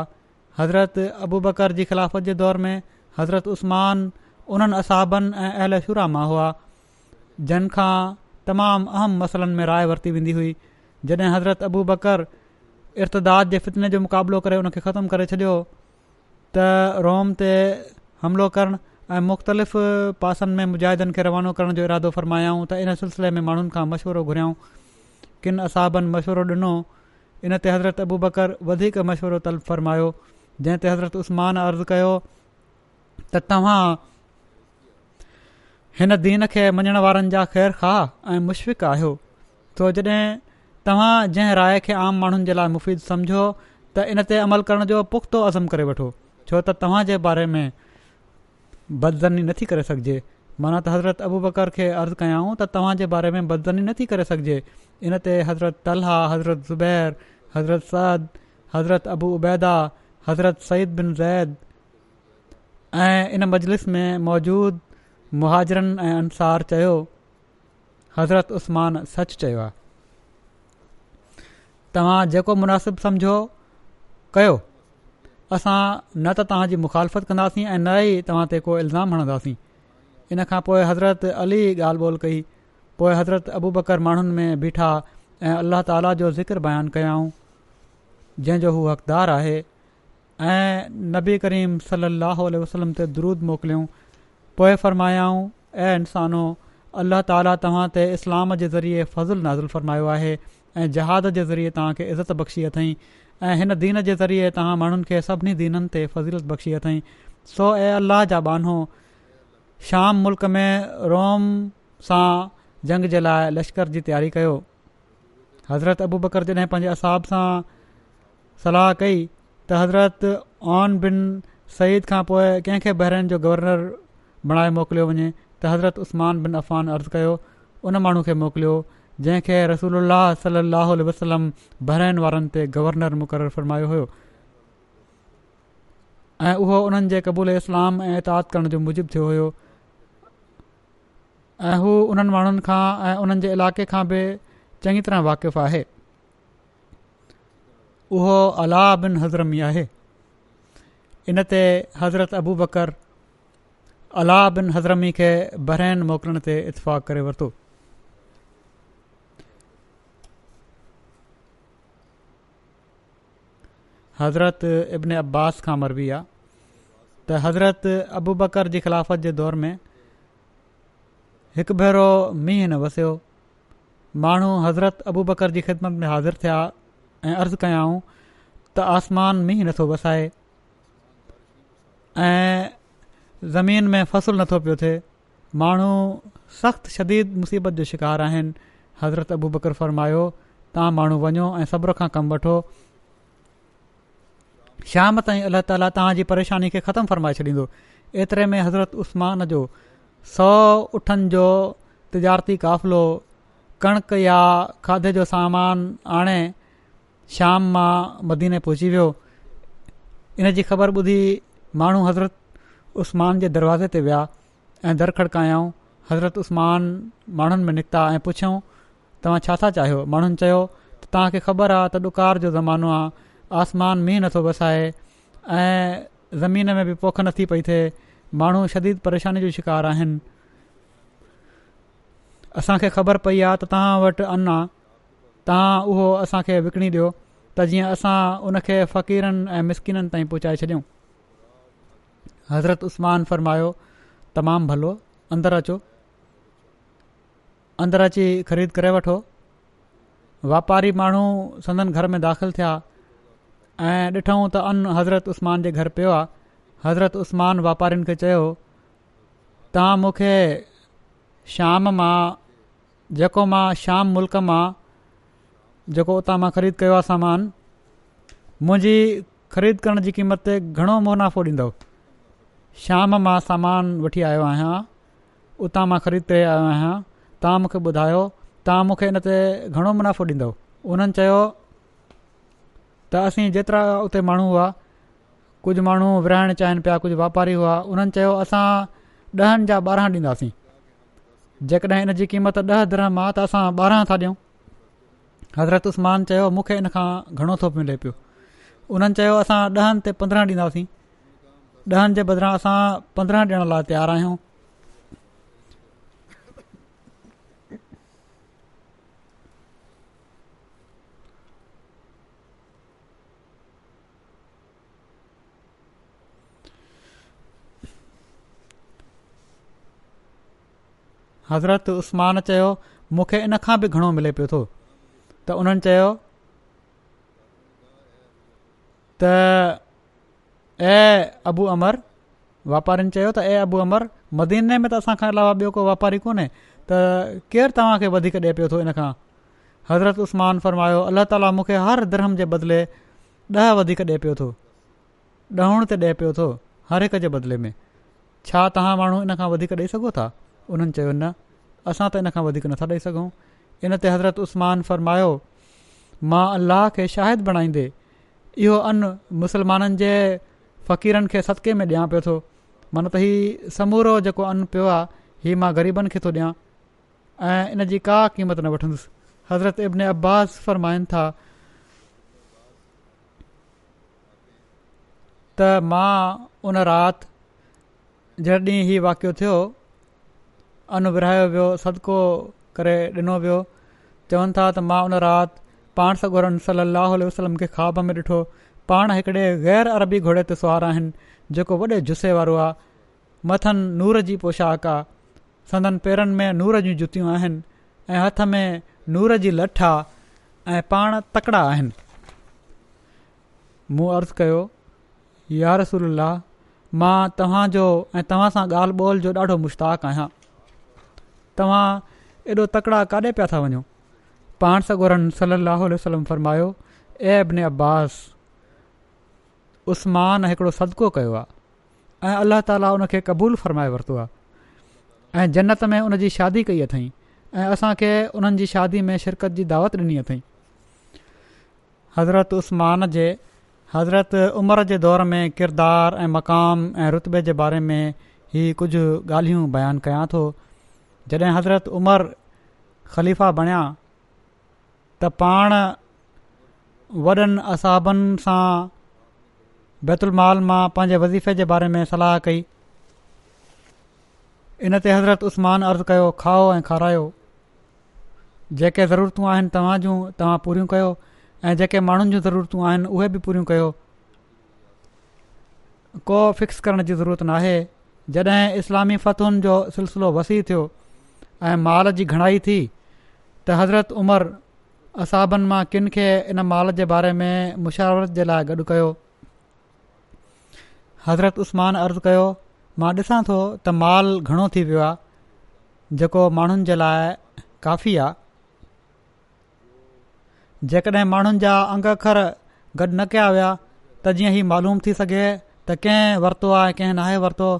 हज़रत अबू बकर जी ख़िलाफ़त जे दौर में हज़रत उस्मान उन्हनि असाबनि ऐं अहल शुरा मां हुआ जिन खां तमामु अहम मसलनि में राय वरिती वेंदी हुई जॾहिं हज़रत अबू बकर इर्तदाद जे फितने जो मुक़ाबिलो करे उन खे ख़तमु करे छॾियो त रोम ते हमिलो करणु ऐं मुख़्तलिफ़ पासनि में मुजाहिदनि खे रवानो करण जो इरादो फ़रमायाऊं त इन सिलसिले में माण्हुनि खां मशवरो घुरियाऊं किन असाबनि मशवरो ॾिनो इन ते हज़रत अबू बकर वधीक मशवरो तल फ़र्मायो जंहिं ते हज़रत उस्मान अर्ज़ु कयो त तव्हां हिन दीन खे मञण वारनि जा ख़ैरु खाह ऐं मुश्फ़िक़ आहियो छो जॾहिं तव्हां जंहिं राय खे आम माण्हुनि जे लाइ मुफ़ीद सम्झो त इन ते अमल करण जो पुख़्तो अज़म करे वठो छो त तव्हांजे बारे में बदज़नी नथी करे सघिजे माना त हज़रत अबू बकर खे अर्ज़ु कयांव त तव्हांजे बारे में बदज़नी नथी करे सघिजे इन ते हज़रत तलहा हज़रत ज़ुबैर हज़रत सद हज़रत अबू उबैदा हज़रत सईद बिन ज़ैद ऐं इन मजलिस में मौजूदु मुहाजरनि ऐं अंसार चयो हज़रत उस्मान सच चयो आहे तव्हां जेको मुनासिबु सम्झो कयो असां न त तव्हांजी मुखालफ़त कंदासीं ऐं न ई तव्हां ते को इल्ज़ाम हणंदासीं इन खां पोइ हज़रत अली ॻाल्हि ॿोल कई पोइ हज़रत अबू बकर माण्हुनि में बीठा ऐं अल्लाह ताला जो ज़िक्र बयानु कयाऊं जंहिंजो हू हक़दारु आहे ऐं नबी करीम सलाहु आलहिं वसलम ते दरुद मोकिलियऊं पोए फ़रमायाऊं ऐं इन्सानो अल्ला ताली तव्हां ते इस्लाम जे ज़रिए फज़ुलु नाज़ुल फ़रमायो आहे ऐं जहाज़ जे ज़रिए तव्हांखे इज़त बख़्शी अथई ऐं हिन दीन जे ज़रिए तव्हां माण्हुनि खे सभिनी दीननि ते फज़ीलत बख़्शी अथई सो ऐं अल्लाह जा बानो शाम मुल्क में रोम सां जंग जे लाइ लश्कर जी तयारी कयो हज़रत अबू बकर जॾहिं पंहिंजे असाब सां सलाह कई त हज़रत ऑन बिन सईद खां पोइ कंहिंखे बहिराण जो गवर्नर बणाए मोकिलियो वञे त हज़रत उस्मान बिन अफ़ान अर्ज़ु कयो उन माण्हू खे मोकिलियो जंहिंखे रसूल अलाह सलाहु वसलम बहिराइन वारनि ते गवर्नर मुक़ररु फ़रमायो हुयो ऐं उहो उन्हनि जे क़बूल इस्लाम ऐं इताद करण जो मुजिबु थियो हुयो ऐं हू उन्हनि माण्हुनि खां ऐं उन्हनि जे इलाइक़े खां बि चङी तरह वाक़िफ़ु आहे उहो अला बिन हज़रमी आहे इन ते हज़रत अबू बकर अला बिन हज़रमी खे बहिर मोकिलण ते इतफ़ाक़ करे वरितो हज़रत इब्न अब्बास खां मरबी आहे त हज़रत अबू बकर जी ख़िलाफ़त जे दौर में हिकु भेरो मींहुं न वसियो माण्हू हज़रत अबू बकर जी ख़िदमत में हाज़िर थिया ऐं अर्ज़ु कयाऊं त आसमान मींहुं नथो वसाए ऐं ज़मीन में फ़सुलु नथो पियो थिए माण्हू सख़्त शदीद मुसीबत जो शिकार आहिनि हज़रत अबू बकर फरमायो तव्हां माण्हू वञो ऐं सब्र खां कमु वठो शाम ताईं अलाह ताला तव्हां परेशानी खे ख़तमु फरमाए छॾींदो एतिरे में हज़रत उस्मान जो सौ उठनि जो तिजारती काफ़िलो कणक या खाधे जो सामान आणे शाम मां मदीने पहुची वियो इन जी ख़बर ॿुधी माण्हू हज़रत उस्मान जे दरवाज़े ते विया ऐं दरखड़ कयाऊं हज़रत उस्मान माण्हुनि में निकिता ऐं पुछऊं तव्हां छा छा चाहियो माण्हुनि चयो त तव्हांखे ख़बर आहे त ॾुकारु जो ज़मानो आहे आसमान मींहुं नथो बसाए ऐं ज़मीन में बि पोख नथी पई थिए माण्हू शदीद परेशानी जो शिकारु आहिनि असांखे ख़बर पई आहे त तव्हां वटि अना तव्हां उहो असांखे विकिणी ॾियो त जीअं असां उनखे फ़क़ीरनि ऐं मिसकिननि ताईं पहुचाए छॾियऊं हज़रत उस्मान फ़रमायो तमामु भलो अंदरु अचो अंदरु अची ख़रीद करे वठो वापारी माण्हू संदन घर में दाख़िलु थिया ऐं ॾिठूं त अन हज़रत उस्मान जे घर पियो आहे हज़रत उस्मान वापारियुनि खे चयो तव्हां मूंखे शाम मां जेको मां शाम मुल्क मां जेको उतां मां ख़रीद कयो आहे सामान मुंहिंजी ख़रीद करण जी क़ीमत ते घणो मुनाफ़ो ॾींदो शाम मां सामान वठी आयो आहियां उतां मां ख़रीद करे आयो आहियां तव्हां मूंखे ॿुधायो तव्हां मूंखे इन ते घणो मुनाफ़ो ॾींदो उन्हनि त असीं जेतिरा उते माण्हू हुआ कुझु माण्हू विराइणु चाहिनि पिया कुझु वापारी हुआ उन्हनि चयो असां ॾहनि जा ॿारहं ॾींदासीं जेकॾहिं इन जी क़ीमत ॾह धर्म आहे त असां ॿारहं था ॾियूं हज़रत उस्मान चयो मूंखे इनखां घणो थो मिले पियो उन्हनि चयो असां ॾहनि ते पंद्रहं ॾींदासीं ॾहनि जे बदिरां असां पंद्रहं ॾियण लाइ तयारु आहियूं हज़रत उस्मान चयो मूंखे इनखां बि घणो मिले पियो थो त उन्हनि चयो त ए अबू अमर वापारिनि चयो त ए अबू अमर मदीने में त असां खां अलावा ॿियो को वापारी कोन्हे त केरु तव्हांखे वधीक ॾिए पियो थो इन खां हज़रत उस्मान फ़रमायो अल्ला ताला मूंखे हर धर्म जे बदिले ॾह वधीक ॾिए पियो थो ॾहण ते ॾिए पियो थो हर हिक जे बदिले में छा तव्हां माण्हू इन खां वधीक था उन्हनि चयो न असां त इन खां वधीक नथा ॾेई सघूं इन ते हज़रत उस्मान फ़रमायो मां अल्लाह खे शाहिद बणाईंदे इहो अन मुसलमाननि जे फ़क़ीरनि खे सदके में ॾियां पियो थो माना त हीउ समूरो जेको अनु पियो आहे हीउ मां ग़रीबनि खे थो ॾियां ऐं इन जी का क़ीमत न वठंदुसि हज़रत इब्न अब्बास फ़रमाइनि था त मां उन राति जॾहिं हीउ वाक़ियो थियो अनु विराहायो वियो सदको करे ॾिनो वियो चवनि था त मां उन राति पाण सॻोरनि सलाहु वसलम खे ख़्वाब में ॾिठो पाण हिकिड़े ग़ैर अरबी घोड़े ते सुवार आहिनि जेको वॾे जुस्से वारो आहे मथनि नूर जी पोशाक आहे संदनि पेरनि में नूर जी जुतियूं आहिनि हथ में नूर जी लठ आहे ऐं पाण तकिड़ा आहिनि मूं अर्ज़ु कयो यार मां तव्हांजो ऐं तव्हां सां ॻाल्हि ॿोल जो ॾाढो मुश्ताक आहियां तव्हां एॾो तकिड़ा काॾे पिया था वञो पाण सॻोरनि सली अलाह वसलम फ़रमायो ऐ अबिन अब्बास उस्मान हिकिड़ो सदिको कयो आहे ऐं अलाह ताला उन खे फ़रमाए वरितो आहे ऐं जनत में उनजी शादी कई अथई ऐं असांखे उन्हनि जी शादी में शिरकत जी दावत ॾिनी अथई हज़रत उस्मान जे हज़रत उमिरि जे दौर में किरदारु ऐं मक़ाम ऐं रुतबे जे बारे में ही कुझु ॻाल्हियूं बयानु कयां थो जॾहिं हज़रत उमर ख़लीफ़ा बणिया त पाण वॾनि असहबनि सां बैतुलमाल मां पंहिंजे वज़ीफ़े जे बारे में सलाह कई इन ते हज़रत उस्मान अर्ज़ु कयो खाओ ऐं खारायो जेके ज़रूरतूं आहिनि तव्हां जूं तव्हां पूरियूं कयो ऐं जेके माण्हुनि जूं ज़रूरतूं आहिनि उहे बि पूरियूं कयो को फिक्स करण जी ज़रूरत न आहे जॾहिं इस्लामी फ़तहुनि जो सिलसिलो वसी थियो ऐं माल जी घणाई थी त हज़रत उमर, असाबनि मां किन खे इन माल जे बारे में मुशावरत जे लाइ गॾु कयो हज़रत उस्मान अर्ज़ु कयो मां ॾिसां थो त माल घणो थी वियो आहे जेको माण्हुनि जे लाइ काफ़ी आहे जेकॾहिं माण्हुनि जा अंग अखर गॾु न कया विया त जीअं हीउ मालूम थी सघे त कंहिं वरितो आहे कंहिं नाहे वरितो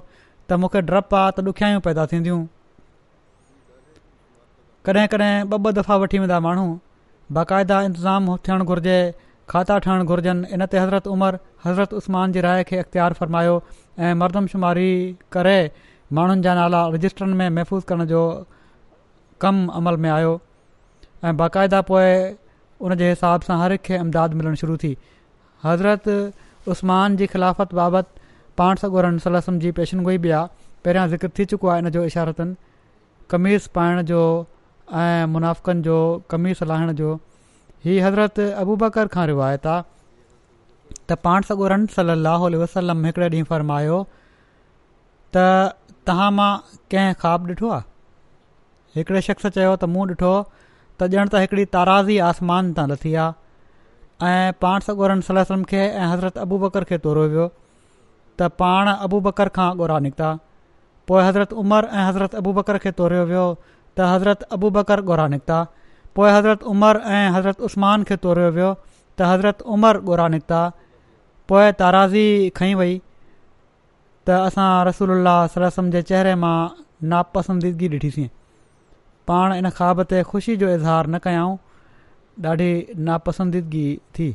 त मूंखे ड्रपु आहे त ॾुखियायूं पैदा थींदियूं कॾहिं कॾहिं ॿ ॿ दफ़ा वठी वेंदा माण्हू बाक़ाइदा इंतिज़ाम थियणु घुरिजे खाता ठहणु घुर्जनि इन ते हज़रत उमर हज़रत उस्मान जी राय खे अख़्तियार फ़रमायो ऐं मर्दमशुमारी करे माण्हुनि जा नाला रजिस्टरनि में महफ़ूज़ करण जो कमु अमल में आयो ऐं बाक़ाइदा पोए उन जे हिसाब सां हर हिकु खे इमदाद मिलणु शुरू थी हज़रत उस्मान जी ख़िलाफ़त बाबति पाण सॻु सलसम जी पेशनगोई बि आहे पहिरियां ज़िक्र थी चुको आहे इन जो इशारतनि कमीज़ पाइण जो ऐं मुनाफ़नि जो कमी सलाहिण जो हीअ हज़रत अबू बकर खां रिवायत आहे त पाण सॻोरन सली वसलम हिकिड़े ॾींहुं फरमायो त तव्हां मां कंहिं ख़्वाबु ॾिठो आहे हिकिड़े शख़्स चयो त मूं ॾिठो त ॼण त हिकड़ी ताराज़ी आसमान तां लथी आहे ऐं पाण सगोरन सलम खे ऐं हज़रत अबू बकर खे तोरियो वियो त पाण अबू बकर खां ॻोरा निकिता पोइ हज़रत उमर ऐं हज़रत अबू बकर खे तोरियो वियो त हज़रत अबूबकर ॻोरा निकिता पोइ हज़रत उमर ऐं हज़रत उस्मान खे तोरियो वियो त हज़रत उमर ॻोरा निकिता पोइ ताराज़ी खई वई त असां रसूल जे चहिरे मां नापसंदीदगी ॾिठीसीं पाण इन ख़्वाब ते ख़ुशी जो इज़हार न कयऊं ॾाढी नापसंदीदगी थी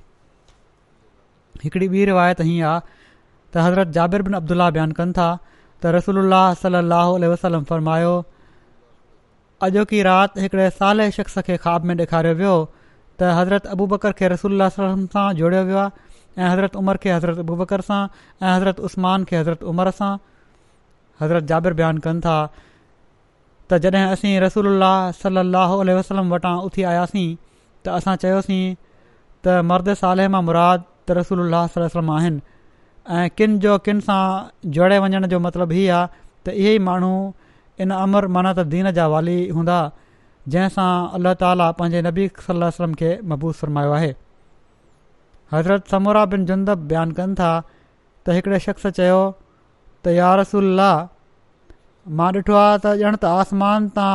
हिकिड़ी ॿी रिवायत हीअं आहे त हज़रत जाबिर बिन अब्दुल्ला बयानु कनि था त रसूल सलाहु वसलम फरमायो अॼोकी राति हिकिड़े साले शख़्स खे ख़्वाब में ॾेखारियो वियो त हज़रत अबूबकर खे रसूल वसलम सां जोड़ियो वियो आहे ऐं हज़रत उमर खे हज़रत अबू बकर सां ऐं हज़रत उस्तमान खे हज़रत उमर सां हज़रत जाबिर बयानु कनि था त जॾहिं असीं रसूल सलाहु वसलम वटां उथी आयासीं त असां चयोसीं त मर्द साले मां मुराद त रसूल अलाहम आहिनि ऐं किन जो किनि सां जोड़े वञण जो मतिलबु इहो आहे त इहे ई माण्हू इन अमर माना त दीन जा वाली हूंदा जंहिंसां अल्ला ताला पंहिंजे नबी सल वसलम खे महबूस फरमायो आहे हज़रत समोरा बिन जुंदब बयानु कनि था त हिकिड़े शख़्स चयो त यार रसुल्ला मां ॾिठो आहे त ॼण त आसमान तां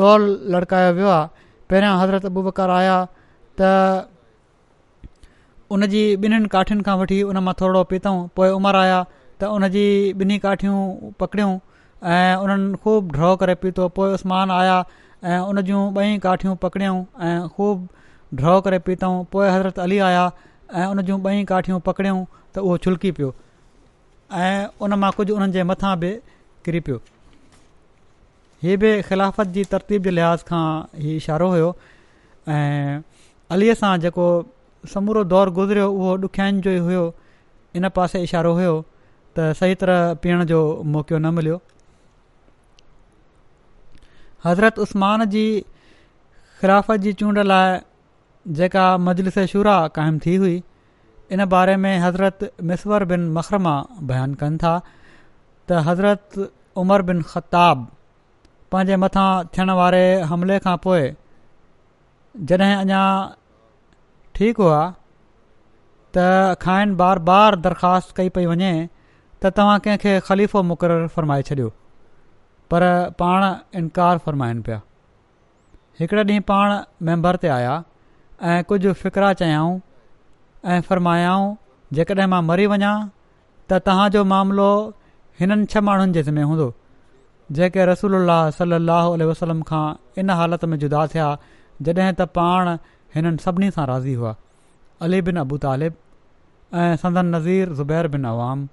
डोल लड़कायो वियो आहे पहिरियां हज़रत अबू बकर आया त उनजी ॿिन्हिनि काठियुनि खां वठी उन मां थोरो पीतऊं पोइ उमिरि आया त उनजी ॿिन्ही काठियूं पकड़ियूं ऐं उन्हनि ख़ूब ड्रॉ करे पीतो पोइ उस्मान आया ऐं उन जूं ॿई काठियूं पकड़ियऊं ऐं ख़ूब ड्रॉ करे पीतऊं पोइ हज़रत अली आया ऐं उन जूं ॿई काठियूं पकड़ियऊं त उहो छुलकी पियो ऐं उन मां कुझु उन्हनि जे मथां बि किरी पियो हीअ बि ख़िलाफ़त जी तरतीब जे लिहाज़ खां हीउ इशारो हुयो ऐं अलीअ सां जेको समूरो दौरु गुज़रियो उहो ॾुखियाईनि जो ई हुयो इन पासे इशारो हुयो त सही तरह पीअण जो मौक़ो न मिलियो हज़रत उस्मान जी ख़िलाफ़त जी चूंड लाइ जेका मजलिस शुरा क़ाइमु थी हुई इन बारे में हज़रत मिसवर बिन मखरमा बयानु कनि था त हज़रत उमर बिन ख़ताब पंहिंजे मथां थियणु वारे हमले खां पोइ जॾहिं अञा ठीकु हुआ त खाइन बार बार दरख़्वास्त कई पई वञे त तव्हां कंहिंखे ख़लीफ़ो मुक़ररु फ़र्माए छॾियो पर पाण इनकार फ़रमाइनि पिया हिकिड़े ॾींहुं पाण मेंबर ते आया ऐं कुझु फ़िक्रा चयाऊं ऐं फ़र्मायाऊं जेकॾहिं मां मरी वञां त तव्हांजो मामिलो हिननि छह माण्हुनि जे ज़िमे हूंदो जेके रसूल अलाह वसलम खां इन हालति में जुदा थिया जॾहिं त पाण हिननि सभिनी सां राज़ी हुआ अली बिन अबू तालिब ऐं संदन नज़ीर ज़ुबैर बिन आवाम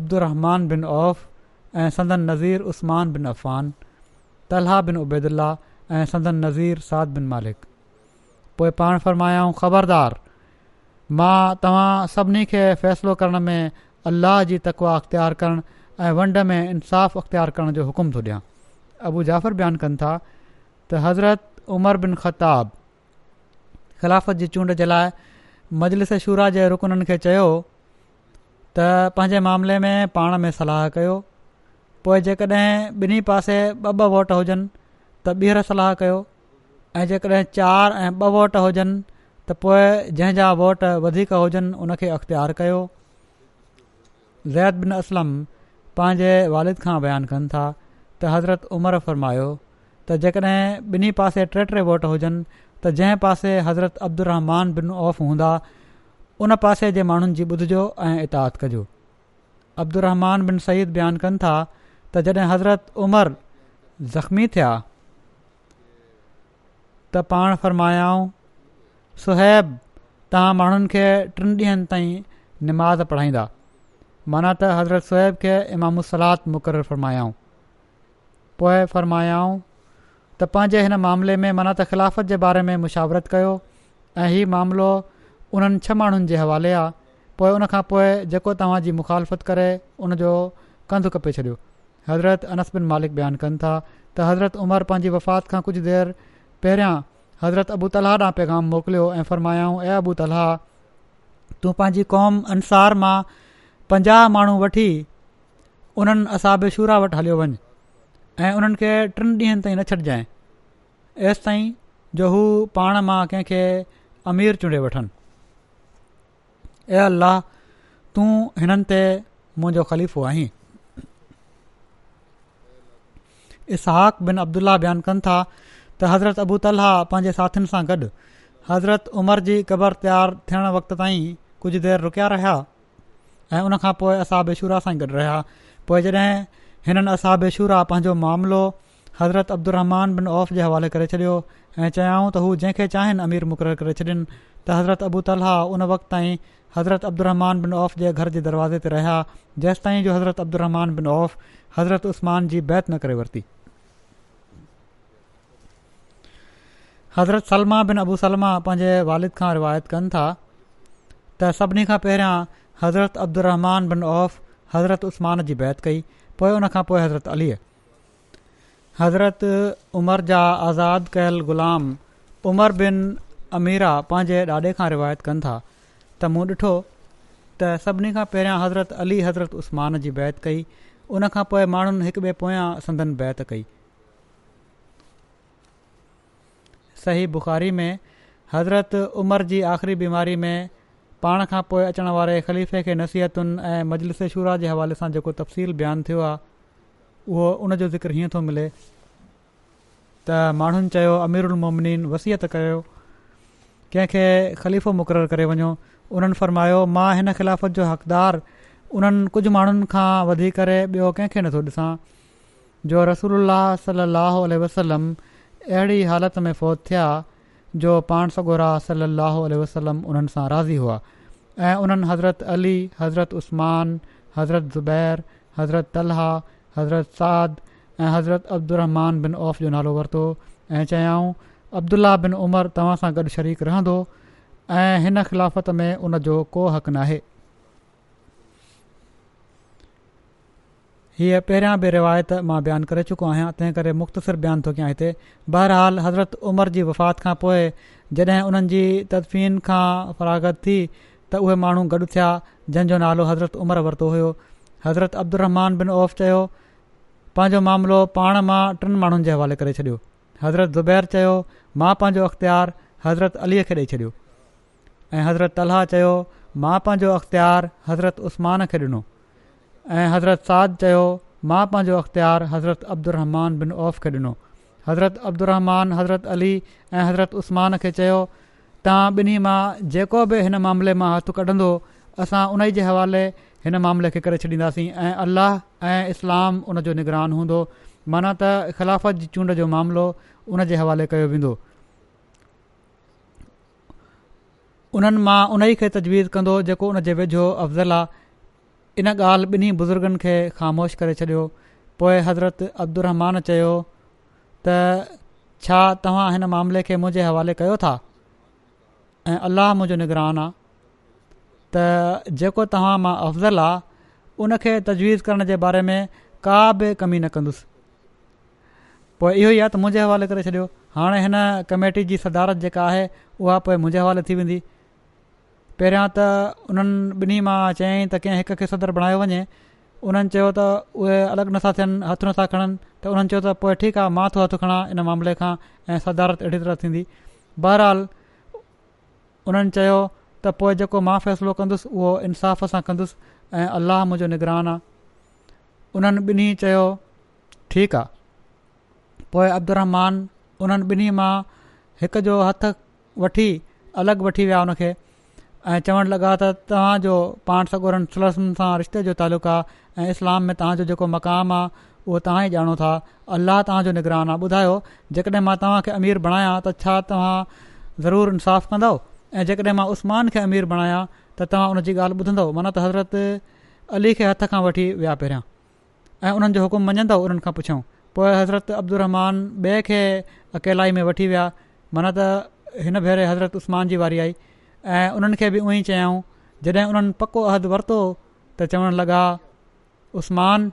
अब्दुरमान बिन औफ़ ऐं संदन नज़ीर उस्मान बिन अफ़ान तलह उबैदुल्ला ऐं संदन नज़ीर साद बिन मालिक पोइ पाण फ़र्मायाऊं ख़बरदार मां तव्हां सभिनी खे फ़ैसिलो करण में अल्लाह जी तकवा अख़्तियार करणु ऐं वंड में इंसाफ़ अख़्तियार करण जो हुकुम थो ॾियां अबू जाफ़र ब बयानु कनि था त हज़रत उमर बिन ख़ताब ख़िलाफ़त जी चूंड जे लाइ मजलिस शुरा जे रुकननि खे चयो त पंहिंजे मामले में पाण में सलाह कयो पोइ जेकॾहिं ॿिन्ही पासे ॿ ॿ वोट हुजनि त ॿीहर सलाह कयो ऐं जेकॾहिं चारि ऐं ॿ वोट हुजनि त पोइ जंहिंजा वोट वधीक हुजनि उनखे अख़्तियार कयो ज़ैद बिन असलम पंहिंजे वालिद खां बयानु कनि था त हज़रत उमर फरमायो त जेकॾहिं ॿिन्ही पासे टे टे वोट हुजनि त जंहिं पासे हज़रत अब्दुमान बिन औफ़ हूंदा उन पासे जे माण्हुनि जी ॿुधिजो ऐं इताद कजो अब्दुमान बिन सईद बयानु कनि था त जॾहिं हज़रत उमर ज़ख़्मी थिया त पाण फ़र्मायाऊं सोहैब तव्हां माण्हुनि खे टिनि ॾींहनि ताईं निमाज़ पढ़ाईंदा माना त हज़रत सुहैब खे इमाम मुस्लाह मुक़ररु फ़र्मायाऊं पोए फ़र्मायाऊं त पंहिंजे हिन मामले में माना त ख़िलाफ़त जे बारे में मुशावरत कयो ऐं हीउ मामिलो उन्हनि छह माण्हुनि जे हवाले आहे पोइ उनखां पोइ जेको मुखालफ़त करे उनजो कंधु कपे छॾियो हज़रत बिन मालिक बयानु कनि था त हज़रत उमर पंहिंजी वफ़ात खां कुझु देरि पहिरियां हज़रत अबू ताला ॾांहुं पैगाम मोकिलियो ऐं फरमायाऊं ए अबू ताला तूं पंहिंजी क़ौम अंसार मां पंजाह माण्हू वठी उन्हनि असाबिशूरा वटि हलियो वञु ऐं उन्हनि खे टिनि ॾींहनि ताईं न छॾिजांइ एसि ताईं जो हू पाण मां कंहिंखे अमीर चूंडे वठनि ए अल्लाह तूं हिननि ते मुंहिंजो ख़लीफ़ो आहीं बिन अब्दुल्ला बयानु कनि था त हज़रत अबू तला पंहिंजे साथियुनि सां गॾु हज़रत उमर जी क़बर तयारु थियणु वक़्तु ताईं कुझु देरि रुकिया रहिया ऐं उनखां पोइ असाबे शूरा सां गॾु रहिया पोइ जॾहिं हिननि असाबेशूरा पंहिंजो मामिलो हज़रत अब्दुरमान बिन औफ़ जे हवाले करे छॾियो ऐं चयाऊं त हू जंहिंखे चाहिनि अमीर मुक़ररु करे छॾियनि त हज़रत अबू तलहा उन वक़्त ताईं हज़रत अब्दुरमान बिन औफ़ जे घर जे दरवाज़े ते रहिया जेसिताईं जो हज़रत अब्दुमान बिनौफ़ हज़रतरतरतरतरतरत्मान जीत न करे वरिती हज़रत सलमा बिन अबू सलमा पंहिंजे वालिद खां रिवायत कनि था त सभिनी खां पहिरियां हज़रत अब्दुलरहमान बिन औफ़ हज़रत उस्मान बैत कई पोइ उनखां पोइ हज़रत अलीअ हज़रत उमर जा आज़ाद कयल ग़ुलाम उमर बिन अमीरा पंहिंजे ॾाॾे खां रिवायत कनि था त मूं ॾिठो त सभिनी खां पहिरियां हज़रत अली हज़रत उस्मान बैत कई उन खां पोइ माण्हुनि हिक ॿिए पोयां संदन बैत कई सही बुखारी में हज़रत उमिरि जी आख़िरी बीमारी में पाण खां पोइ अचण वारे ख़लीफ़े खे नसीहतुनि ऐं मजलिस शुरा जे हवाले सां जेको तफ़सील बयानु थियो आहे उहो उन जो ज़िक्र हीअं थो मिले त माण्हुनि चयो अमीरुलमोमिन वसियत कयो कंहिंखे ख़लीफ़ो मुक़ररु करे वञो उन्हनि फ़रमायो मां हिन ख़िलाफ़त जो हक़दारु उन्हनि कुझु माण्हुनि खां वधी करे ॿियो कंहिंखे नथो ॾिसां जो रसूल सलाहु वसलम अहिड़ी हालत में फ़ौत थिया जो पाण सगोरा सलाहु लहल वसलम उन्हनि सां राज़ी हुआ ऐं उन्हनि हज़रत अली हज़रत उस्मान हज़रत ज़ुबैर हज़रत तलह हज़रत साद ऐं हज़रत अब्दुरमान बिन औफ़ जो नालो वरितो ऐं चयाऊं अब्दुल्ला बिन उमर तव्हां सां गॾु शरीक रहंदो ऐं हिन ख़िलाफ़त में उन जो को हक़ नाहे हीअ पहिरियां बि रिवायत मां बयानु करे चुको आहियां तंहिं करे मुख़्तसिर बयानु थो कयां हिते बहरहाल हज़रत उमर जी वफ़ात खां पोइ जॾहिं उन्हनि जी तदफ़ीन खां फरागत थी त उहे माण्हू गॾु थिया जंहिंजो नालो हज़रत उमर वरितो हुयो हज़रत अब्दुमान बिन ओफ़ चयो पंहिंजो मामिलो पाण मां टिनि माण्हुनि जे हवाले करे छॾियो हज़रत ज़ुबैर चयो मां पंहिंजो अख़्तियार हज़रत अलीअ खे ॾेई छॾियो ऐं हज़रत अलाह चयो मां पंहिंजो अख़्तियार हज़रत उस्मान खे ॾिनो ऐं हज़रत साद मां पंहिंजो अख़्तियारु हज़रत अब्दुरमान बिन औफ़ खे ॾिनो हज़रत अब्दुरमान हज़रत अली ऐं उस्मान खे चयो तव्हां ॿिन्ही मां जेको मामले मां हथु कढंदो असां उन ई जे मामले खे करे छॾींदासीं ऐं अलाह इस्लाम उन निगरान हूंदो माना त ख़िलाफ़त जी चूंड जो मामिलो उन जे उन्हनि मां उन ई खे तजवीज़ कंदो जेको उन जे वेझो अफ़ज़ल आहे इन ॻाल्हि ॿिन्हिनि बुज़ुर्गनि खे ख़ामोश करे छॾियो पोइ हज़रत अब्दुमान चयो त छा तव्हां हिन मामले खे मुंहिंजे हवाले कयो था ऐं अलाह मुंहिंजो निगरान आहे त जेको तव्हां मां अफ़ज़ल आहे उन तजवीज़ करण जे बारे में का बि कमी न कंदुसि पोइ इहो ई आहे त मुंहिंजे हवाले करे छॾियो हाणे हिन कमेटी जी सदारत जेका आहे उहा पोइ मुंहिंजे हवाले थी वेंदी पहिरियां त उन्हनि ॿिन्ही मां चयाईं त कंहिं हिक खे सदर बणायो वञे उन्हनि चयो त उहे अलॻि नथा थियनि हथु नथा खणनि त उन्हनि चयो त पोइ ठीकु आहे मां थो हथु खणा इन मामले खां ऐं सदारत अहिड़ी तरह थींदी बहरहाल उन्हनि चयो त पोइ जेको मां फ़ैसिलो कंदुसि उहो इंसाफ़ सां कंदुसि ऐं अलाह मुंहिंजो निगरान आहे उन्हनि ॿिन्ही चयो ठीकु आहे पोइ अब्दुर उन्हनि ॿिन्ही मां जो हथु वठी अलॻि वठी विया ऐं चवणु लॻा त तव्हांजो पाण सगोरनि सलस सां रिश्ते जो तालुक़ु आहे ऐं इस्लाम में तव्हांजो जेको मक़ाम आहे उहो तव्हां ई ॼाणो था अलाह तव्हांजो निगरान आहे ॿुधायो जेकॾहिं मां तव्हांखे अमीर बणायां त छा तव्हां ज़रूरु इंसाफ़ु कंदव ऐं जेकॾहिं मां उस्मान खे अमीर बणायां त तव्हां उन जी ॻाल्हि ॿुधंदव माना त हज़रत अली खे हथ खां वठी विया पहिरियां ऐं उन्हनि जो हुकुमु मञदव उन्हनि खां पोइ हज़रत अब्दुल ॿिए खे अकेलाई में वठी विया माना त हिन भेरे हज़रत उस्मान जी वारी आई ऐं उन्हनि खे बि उहो ई चयाऊं जॾहिं उन्हनि पको अहदु वरितो त चवणु लॻा उस्मान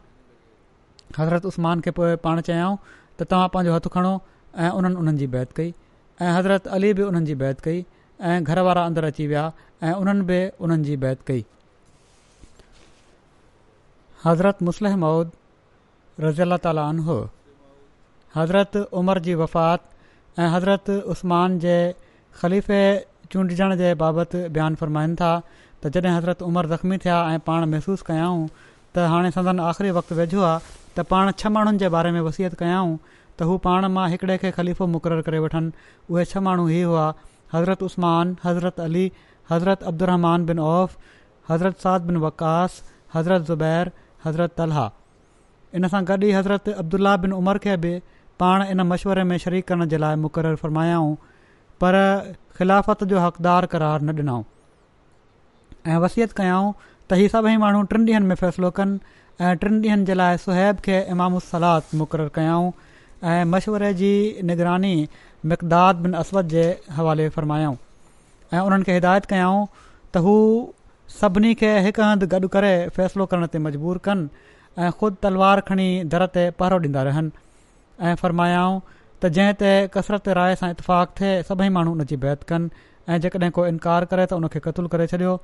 हज़रत उस्मान खे पोइ पाण चयाऊं त तव्हां पंहिंजो हथु खणो ऐं उन्हनि उन्हनि जी बैत कई ऐं हज़रत अली बि उन्हनि जी बैत कई ऐं घर वारा अंदरि अची विया ऐं उन्हनि बि उन्हनि जी बैत कई हज़रत मुसल मौद रज़ी अला हज़रत उमर जी वफ़ात ऐं हज़रत उस्मान जे ख़लीफ़े चूंडजण जे बाबति बयानु फ़रमाइनि था त जॾहिं हज़रत उमरि ज़ख़्मी थिया ऐं पाण महसूसु कयाऊं त हाणे सदन आख़िरी वक़्तु वेझो आहे त पाण छह माण्हुनि जे बारे में वसियत कयाऊं त हू पाण मां हिकिड़े खे ख़लीफ़ो मुक़ररु करे वठनि उहे छह माण्हू ई हुआ हज़रत उस्मान हज़रत अली हज़रत अब्दुरमान बिन औफ़ हज़रत साद बिन वकास हज़रत ज़ुबैर हज़रत तलह इन सां गॾु ई हज़रत अब्दुल्ला बिन उमर खे बि पाण इन मशवरे में शरीक करण जे लाइ मुक़ररु फ़रमायाऊं पर ख़िलाफ़त जो हक़दारु करार न ॾिनऊं ऐं वसियत कयाऊं त इहे सभई माण्हू टिन ॾींहनि में फ़ैसिलो कनि ऐं टिन ॾींहनि जे लाइ सुहैब खे इमामु सलाद मुक़ररु कयाऊं ऐं मशवरे जी निगरानी मक़दाद बिन असवद जे हवाले फ़र्मायाऊं ऐं उन्हनि खे हिदायत कयाऊं त हू सभिनी खे हिकु हंधि गॾु करे फ़ैसिलो करण ते मजबूरु कनि ऐं ख़ुदि तलवार खणी दर ते पहिरो ॾींदा रहनि ऐं फ़र्मायाऊं त जंहिं ते कसरत राय सां इतफ़ाक़ थिए सभई माण्हू उन बैत कनि ऐं जेकॾहिं को इनकार करे त उनखे क़तूल करे छॾियो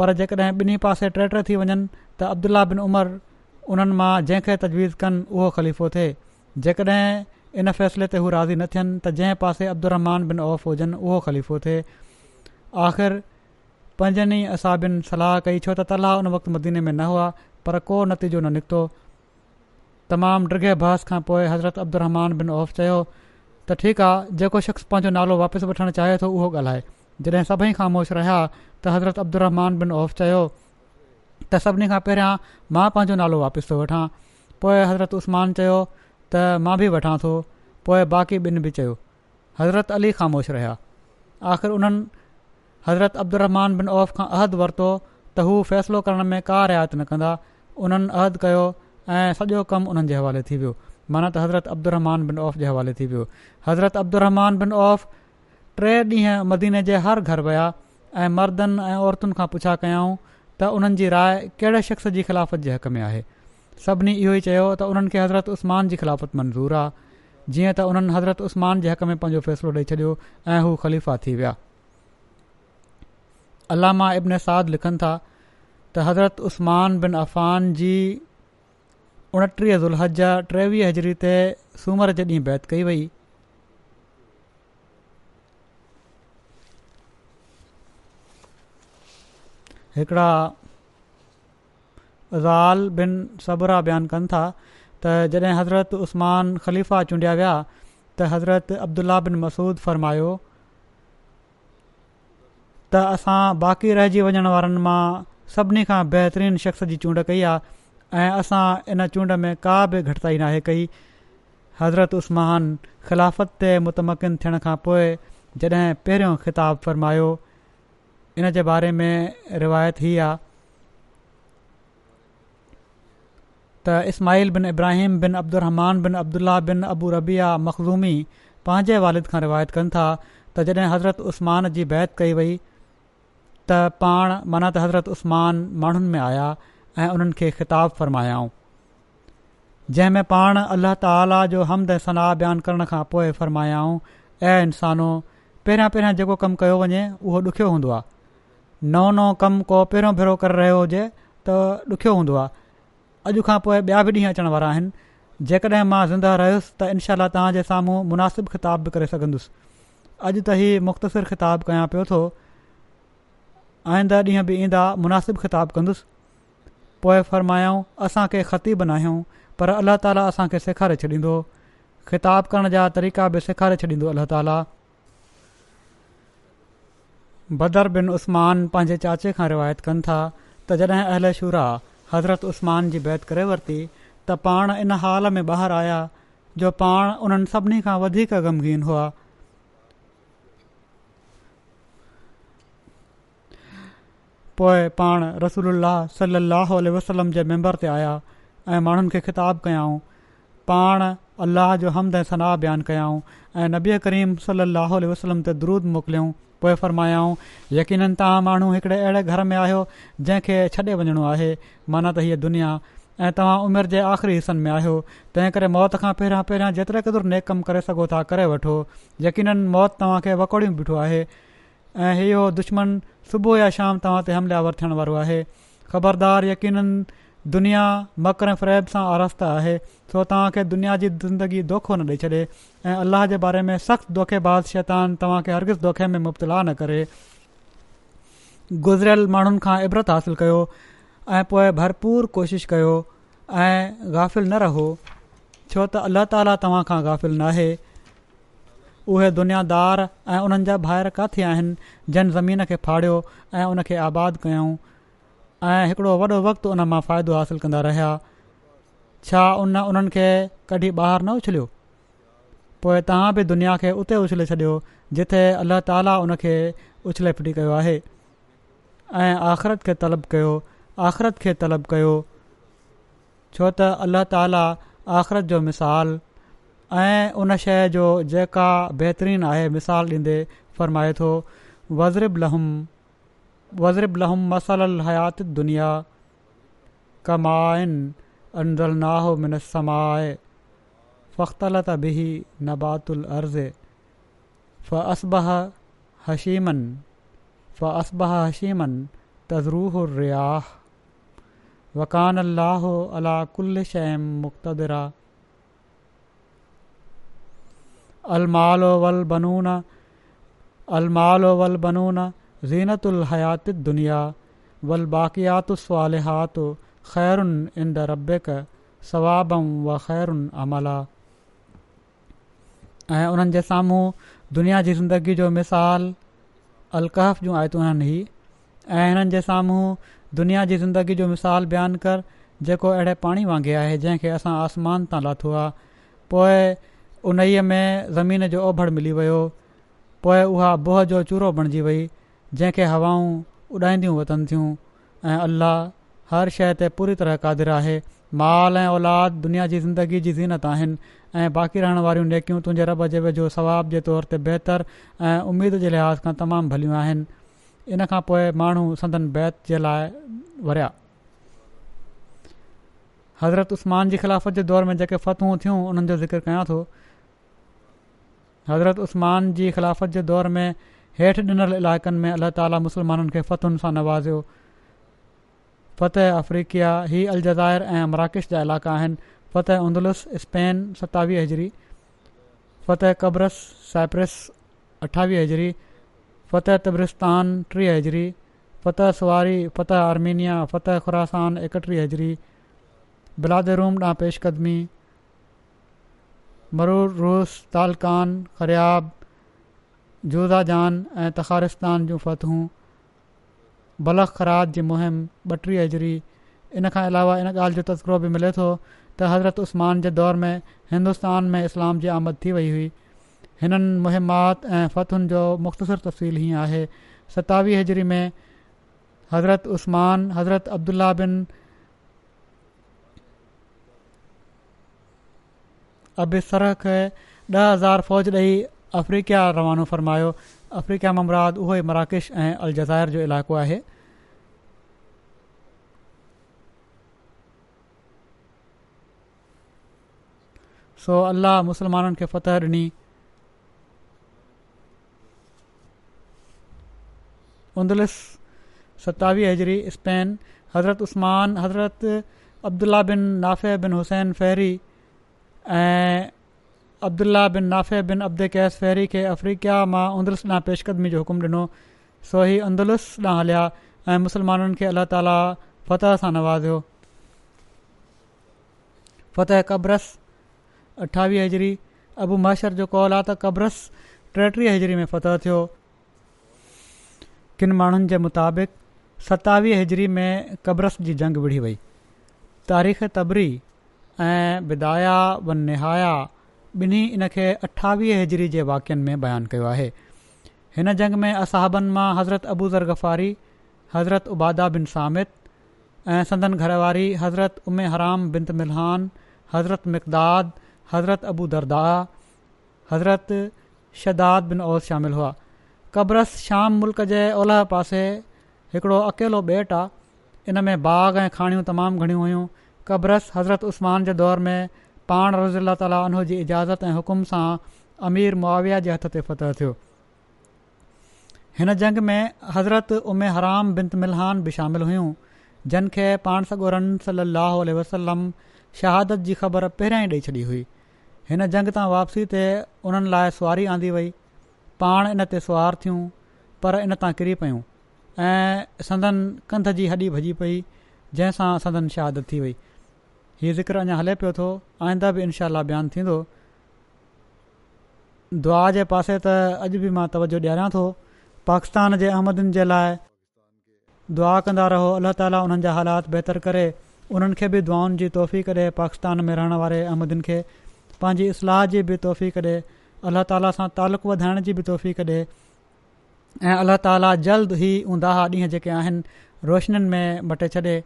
पर जेकॾहिं ॿिन्ही पासे ट्रेटर थी वञनि त अब्दुलाह बिन उमर उन्हनि मां जंहिंखे तजवीज़ कनि उहो ख़लीफ़ो थिए जेकॾहिं इन फ़ैसिले ते हू राज़ी न थियनि त जंहिं पासे अब्दुरमान बिन औफ़ हुजनि उहो ख़लीफ़ो थिए आख़िर पंजनि असां ॿिनि सलाह कई छो त तलाह उन वक़्तु मदीने में न हुआ पर को नतीजो न निकितो तमामु ड्रिगे बहस खां पोइ हज़रत अब्दुरमान बिन ऑफ़ चयो त ठीकु आहे जेको शख़्स पंहिंजो नालो वापसि वठणु चाहे थो उहो ॻाल्हाए जॾहिं सभई ख़ामोश रहिया त हज़रत अब्दुरहमान बिन ऑफ़ चयो त सभिनी खां पहिरियां मां पंहिंजो नालो वापसि थो वठां पोइ हज़रत उस्मान चयो त मां बि वठां थो पोइ बाक़ी ॿिनि बि चयो हज़रत अली ख़ामोश रहिया आख़िर उन्हनि हज़रत अब्दुरमान बिन ऑफ़ खां अहदु वरितो त हू फ़ैसिलो करण में का रियायत न कंदा उन्हनि अहदु कयो ऐं सॼो कमु उन्हनि जे हवाले थी वियो माना त हज़रत الرحمن बिन औफ़ जे हवाले थी वियो हज़रत अब्दुलरमान बिन औफ़ टे ॾींहं मदीने जे हर घर विया ऐं मर्दनि ऐं औरतुनि खां पुछा कयाऊं त उन्हनि जी राय कहिड़े शख़्स जी ख़िलाफ़त जे हक़ में आहे सभिनी इहो ई चयो त उन्हनि खे हज़रत उसमान जी ख़िलाफ़त मंज़ूरु आहे जीअं त उन्हनि हज़रत उस्मान जे हक़ में पंहिंजो फ़ैसिलो ॾेई छॾियो ऐं हू ख़लीफ़ा थी विया अलामा इब्न साद लिखनि था त हज़रत उस्तमान बनान जी उणटीह दुल्हा जा टेवीह हज़री ते सूमर जे ॾींहुं बैत कई वई हिकिड़ा ज़ाल बिन सबरा बयानु कनि था त जॾहिं हज़रत उस्मान ख़लीफ़ा चूंडिया विया त हज़रत अब्दुल्ला बिन मसूद फरमायो त असां बाक़ी रहिजी वञण वारनि मां सभिनी खां बहितरीनु शख़्स जी चूंड कई आहे ऐं असां इन चूंड में का बि घटिताई नाहे कई हज़रत उस्मान ख़िलाफ़त ते मुतमकिन थियण खां पोइ जॾहिं पहिरियों ख़िताबु फ़रमायो इन जे बारे में रिवायत ही आहे त इस्माइल बिन इब्राहिम बिन अब्दुरमान बिन अब्दुल्ला बिन अबू रबिया मखज़ूमी पंहिंजे वालिद खां रिवायत कनि था त जॾहिं हज़रत उस्मान जी बैत कई वई त पाण माना त हज़रत उस्मान माण्हुनि में आया ऐं उन्हनि खे ख़िताबु फ़रमायाऊं जंहिं में पाण ताला जो हमद सना बयानु करण खां पोइ फरमायाऊं ऐं इंसानो पहिरियां पहिरियां जेको कमु कयो वञे उहो ॾुख्यो हूंदो आहे नओं नओं कमु को पहिरों भेरो करे रहियो हुजे त ॾुख्यो हूंदो आहे अॼु खां पोइ ॿिया बि ॾींहं अचण वारा आहिनि जेकॾहिं मां ज़िंदा रहियुसि त इनशाला तव्हांजे साम्हूं मुनासिबु ख़िताब बि करे सघंदुसि अॼु त ही मुख़्तसिर ख़िताबु कयां पियो थो आईंदा ॾींहुं बि ईंदा मुनासिबु ख़िताबु कंदुसि पोए फरमायाऊं असांखे ख़तीब नाहियूं पर अलाह ताला असांखे सेखारे छॾींदो ख़िताबु करण जा तरीक़ा बि सेखारे छॾींदो अलाह ताला बदरबिन उस्मान पंहिंजे चाचे खां रिवायत कनि था त जॾहिं अहिल शूरा हज़रत उस्मान जी बैत करे वरिती त पाण इन हाल में ॿाहिरि आया जो पाण उन्हनि सभिनी खां वधीक ग़मगीन हुआ पोइ पाण रसूल सलाहु वसलम जे मैंबर ते आया ऐं माण्हुनि खे ख़िताबु कयाऊं पाण अलाह जो हमद ऐं सना बयानु कयाऊं ऐं नबीअ करीम साह वसलम ते दरुद मोकिलियऊं पोइ फरमायाऊं यकीननि तव्हां माण्हू हिकिड़े अहिड़े घर में आहियो जंहिंखे छॾे वञिणो आहे माना त हीअ दुनिया ऐं तव्हां उमिरि जे आख़िरी हिसनि में आहियो तंहिं करे मौत खां पहिरियां पहिरियां जेतिरे क़दुरु नेकमु करे सघो था करे वठो यकीननि मौत तव्हांखे वकोड़ियूं ॿिठो आहे ऐं इहो दुश्मन सुबुह या शाम तव्हां ते हमलियावर थियण वारो आहे ख़बरदार यकीन दुनिया मकरफ़रह सां आरास्ता आहे सो तव्हांखे दुनिया जी ज़िंदगी दोखो न ॾेई छॾे ऐं अल्लाह जे बारे में सख़्तु दोखे बादशैतान तव्हांखे हर दोखे में मुबतला न करे गुज़िरियल माण्हुनि खां इबरत हासिलु कयो ऐं पोए भरपूर कोशिश कयो ऐं गाफ़िल न रहो छो त अल्लाह ताला तव्हां खां गाफ़िल न उहे दुनियादार ऐं उन्हनि जा भाइर काथे आहिनि जन ज़मीन खे फाड़ियो ऐं उन खे आबादु कयूं ऐं हिकिड़ो वॾो वक़्तु उन मां फ़ाइदो हासिलु कंदा रहिया छा उन उन्हनि खे कॾहिं ॿाहिरि न उछलियो पोइ तव्हां बि दुनिया खे उते उछले छॾियो जिथे अल्लाह ताला उन खे उछले फिटी कयो आहे ऐं आख़िरत खे तलब कयो आख़रत खे तलब कयो छो त अल्लाह ताला आख़रत जो मिसाल ऐं उन शइ जो जेका बहितरीनु आहे मिसाल ॾींदे फ़रमाए थो وضرب لهم مسل الحیات الدنیا کمائن انزلناه من السماع فاختلط بحی نبات الارض فاسبح حشیمن فاسبح حشیمن تضروح الریاح وکان اللہ علا كل شایم مکتدرا المال والبنون المال والبنون ज़ीनतुल الحیات दुनिया वल बाक़ियातु सवालिहातु ख़ैरु इन द रबिक सवाबम व ख़ैरु अमला ऐं उन्हनि जे साम्हूं दुनिया जी ज़िंदगी जो मिसाल अलकहफ़ जूं आयतूं आहिनि ऐं हिननि जे साम्हूं दुनिया जी ज़िंदगी जो मिसाल बयानु कर जेको अहिड़े पाणी वांगुरु आहे जंहिंखे असां आसमान तां लाथो आहे पोइ में ज़मीन जो ओभड़ मिली वियो पोइ उहा बोह जो चूरो बणिजी वई जंहिंखे हवाऊं उॾाईंदियूं वतनि थियूं ऐं अलाह हर शइ ते पूरी तरह क़ादिर आहे माल ऐं औलाद दुनिया जी ज़िंदगी जी ज़ीनत आहिनि ऐं बाक़ी रहण वारियूं नेकियूं तुंहिंजे रब जे वेझो सवाब जे तौर ते बहितर ऐं उमेद जे लिहाज़ खां तमामु भलियूं आहिनि इन खां पोइ माण्हू संदन बैत जे लाइ वरिया हज़रत उस्मान जी ख़िलाफ़त जे दौर में जेके फ़तहूं थियूं उन्हनि जो ज़िक्र कयां थो हज़रत उस्मान जी ख़िलाफ़त जे दौर में हेठि ॾिनल इलाइक़नि में अलाह ताली मुसलमाननि खे फ़तुनि सां नवाज़ियो फ़त अफ्रीकिया ही अलजाइर ऐं मराकिश जा इलाइक़ा आहिनि फ़तह उंदुस स्पेन सतावीह हज़री फ़तह क़ब्रस साइप्रस अठावीह हज़री फ़त तब्रिस्तान टीह हज़री फ़त सुवारी फ़त आर्मीनिया फ़त ख़ुरासान एकटीह हज़री ब्लादरुम ॾांहुं पेशकदमी मरूर रूस तालकान ख़रियाब जोज़ाजान जान ऐं तख़ारिस्तान जूं फ़तूं बलख ख़राज जी मुहिम ॿटीह हज़री इन खां अलावा इन ॻाल्हि जो तज़ुरो बि मिले थो त हज़रत उस्मान जे दौर में हिंदुस्तान में इस्लाम जी आमद थी वई हुई हिननि मुहिमात ऐं फ़तहुनि जो मुख़्तसिर तफ़सील हीअं आहे सतावीह हज़री में हज़रत उस्मान हज़रत अब्दुल्ला बिन अबि सरह ॾह हज़ार फ़ौज ॾेई अफ्रीका रवानो फ़रमायो अफ्रीका ममराद उहो ई मराकिश ऐं अलजाइर जो इलाइक़ो आहे सो अलाह मुसलमाननि खे फतह ॾिनी उदलिस सतावीह हज़री स्पेन हज़रत उस्मान हज़रत अब्दुला बिन नाफ़िह बिन हुसैन फेरी अब्दुल्ला बिन नाफ़े बिन अब्दे कैस फेरी खे अफ्रीका मां उंदुरुस ॾांहुं पेशकदमी जो हुकुमु ॾिनो ही अंदुलस ॾांहुं हलिया ऐं मुसलमाननि खे अल्ला ताली फ़तह सां नवाज़ियो फ़तह क़ब्रस अठावीह हज़री अबू माशर जो कौल आहे त क़ब्रस टेटीह हज़री में फ़तह थियो किन माण्हुनि जे मुताबिक़ सतावीह हज़री में क़ब्रस जी जंग विढ़ी वई तारीख़ तबरी ऐं बिदाया बन निहाया ॿिन्ही इन खे अठावीह हिजरी जे वाक्यनि में बयानु कयो आहे हिन जंग में असहाबनि मां हज़रत अबू ज़रगफ़ारी हज़रत उबादा बिन सामित ऐं संदन घरवारी हज़रत उमे हराम बिनत मिलहान हज़रत मिक़द हज़रत अबू दरदाह हज़रत शदाद बिन औस शामिल हुआ क़ब्रस श्याम मुल्क़ जे ओलह पासे हिकिड़ो अकेलो बेट आहे इन में बाग ऐं खाणियूं तमामु घणियूं हुयूं क़ब्रस हज़रत उस्मान जे दौर में पाण रज़ीला ताली उन्हनि जी इजाज़त ऐं हुकुम सां अमीर मुआविया जे हथ ते फ़तह थियो हिन जंग में हज़रत उमे हराम मिलहान बि शामिल हुयूं जन खे पाण सॻोरन सली वसलम शहादत जी ख़बर पहिरियां ई ॾेई छॾी हुई हिन जंग तां वापसी ते उन्हनि लाइ सुवारी आंदी वई पाण इन ते सुवारु थियूं पर इन तां किरी पियूं ऐं संदन कंध जी हॾी भॼी पई जंहिंसां संदन शहादत थी वई हीउ ज़िक्र अञा हले पियो थो आईंदा बि इनशाह बयानु थींदो दुआ जे पासे त अॼु बि मां तवजो ॾियारियां थो पाकिस्तान जे अहमदुनि जे लाइ दुआ कंदा रहो अलाह ताला उन्हनि जा हालात बहितरु करे उन्हनि खे बि दुआउनि जी तोफ़ी करे पाकिस्तान में रहण वारे अहमदनि खे पंहिंजी इस्लाह जी बि तोहफ़ी कढे अलाह ताला सां तालुक़ु वधाइण जी बि तोहफ़ी कॾे ऐं अलाह ताला जल्द ई उदा ॾींहं जेके आहिनि रोशनीनि में मटे छ्ॾे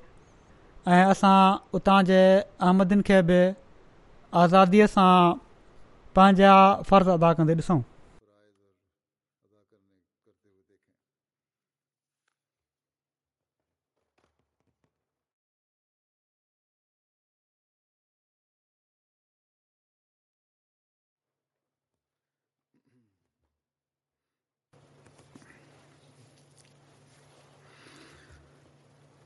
ऐं असां उतां जे अहमदिन खे बि आज़ादीअ सां पंहिंजा फ़र्ज़ अदा कंदे ॾिसूं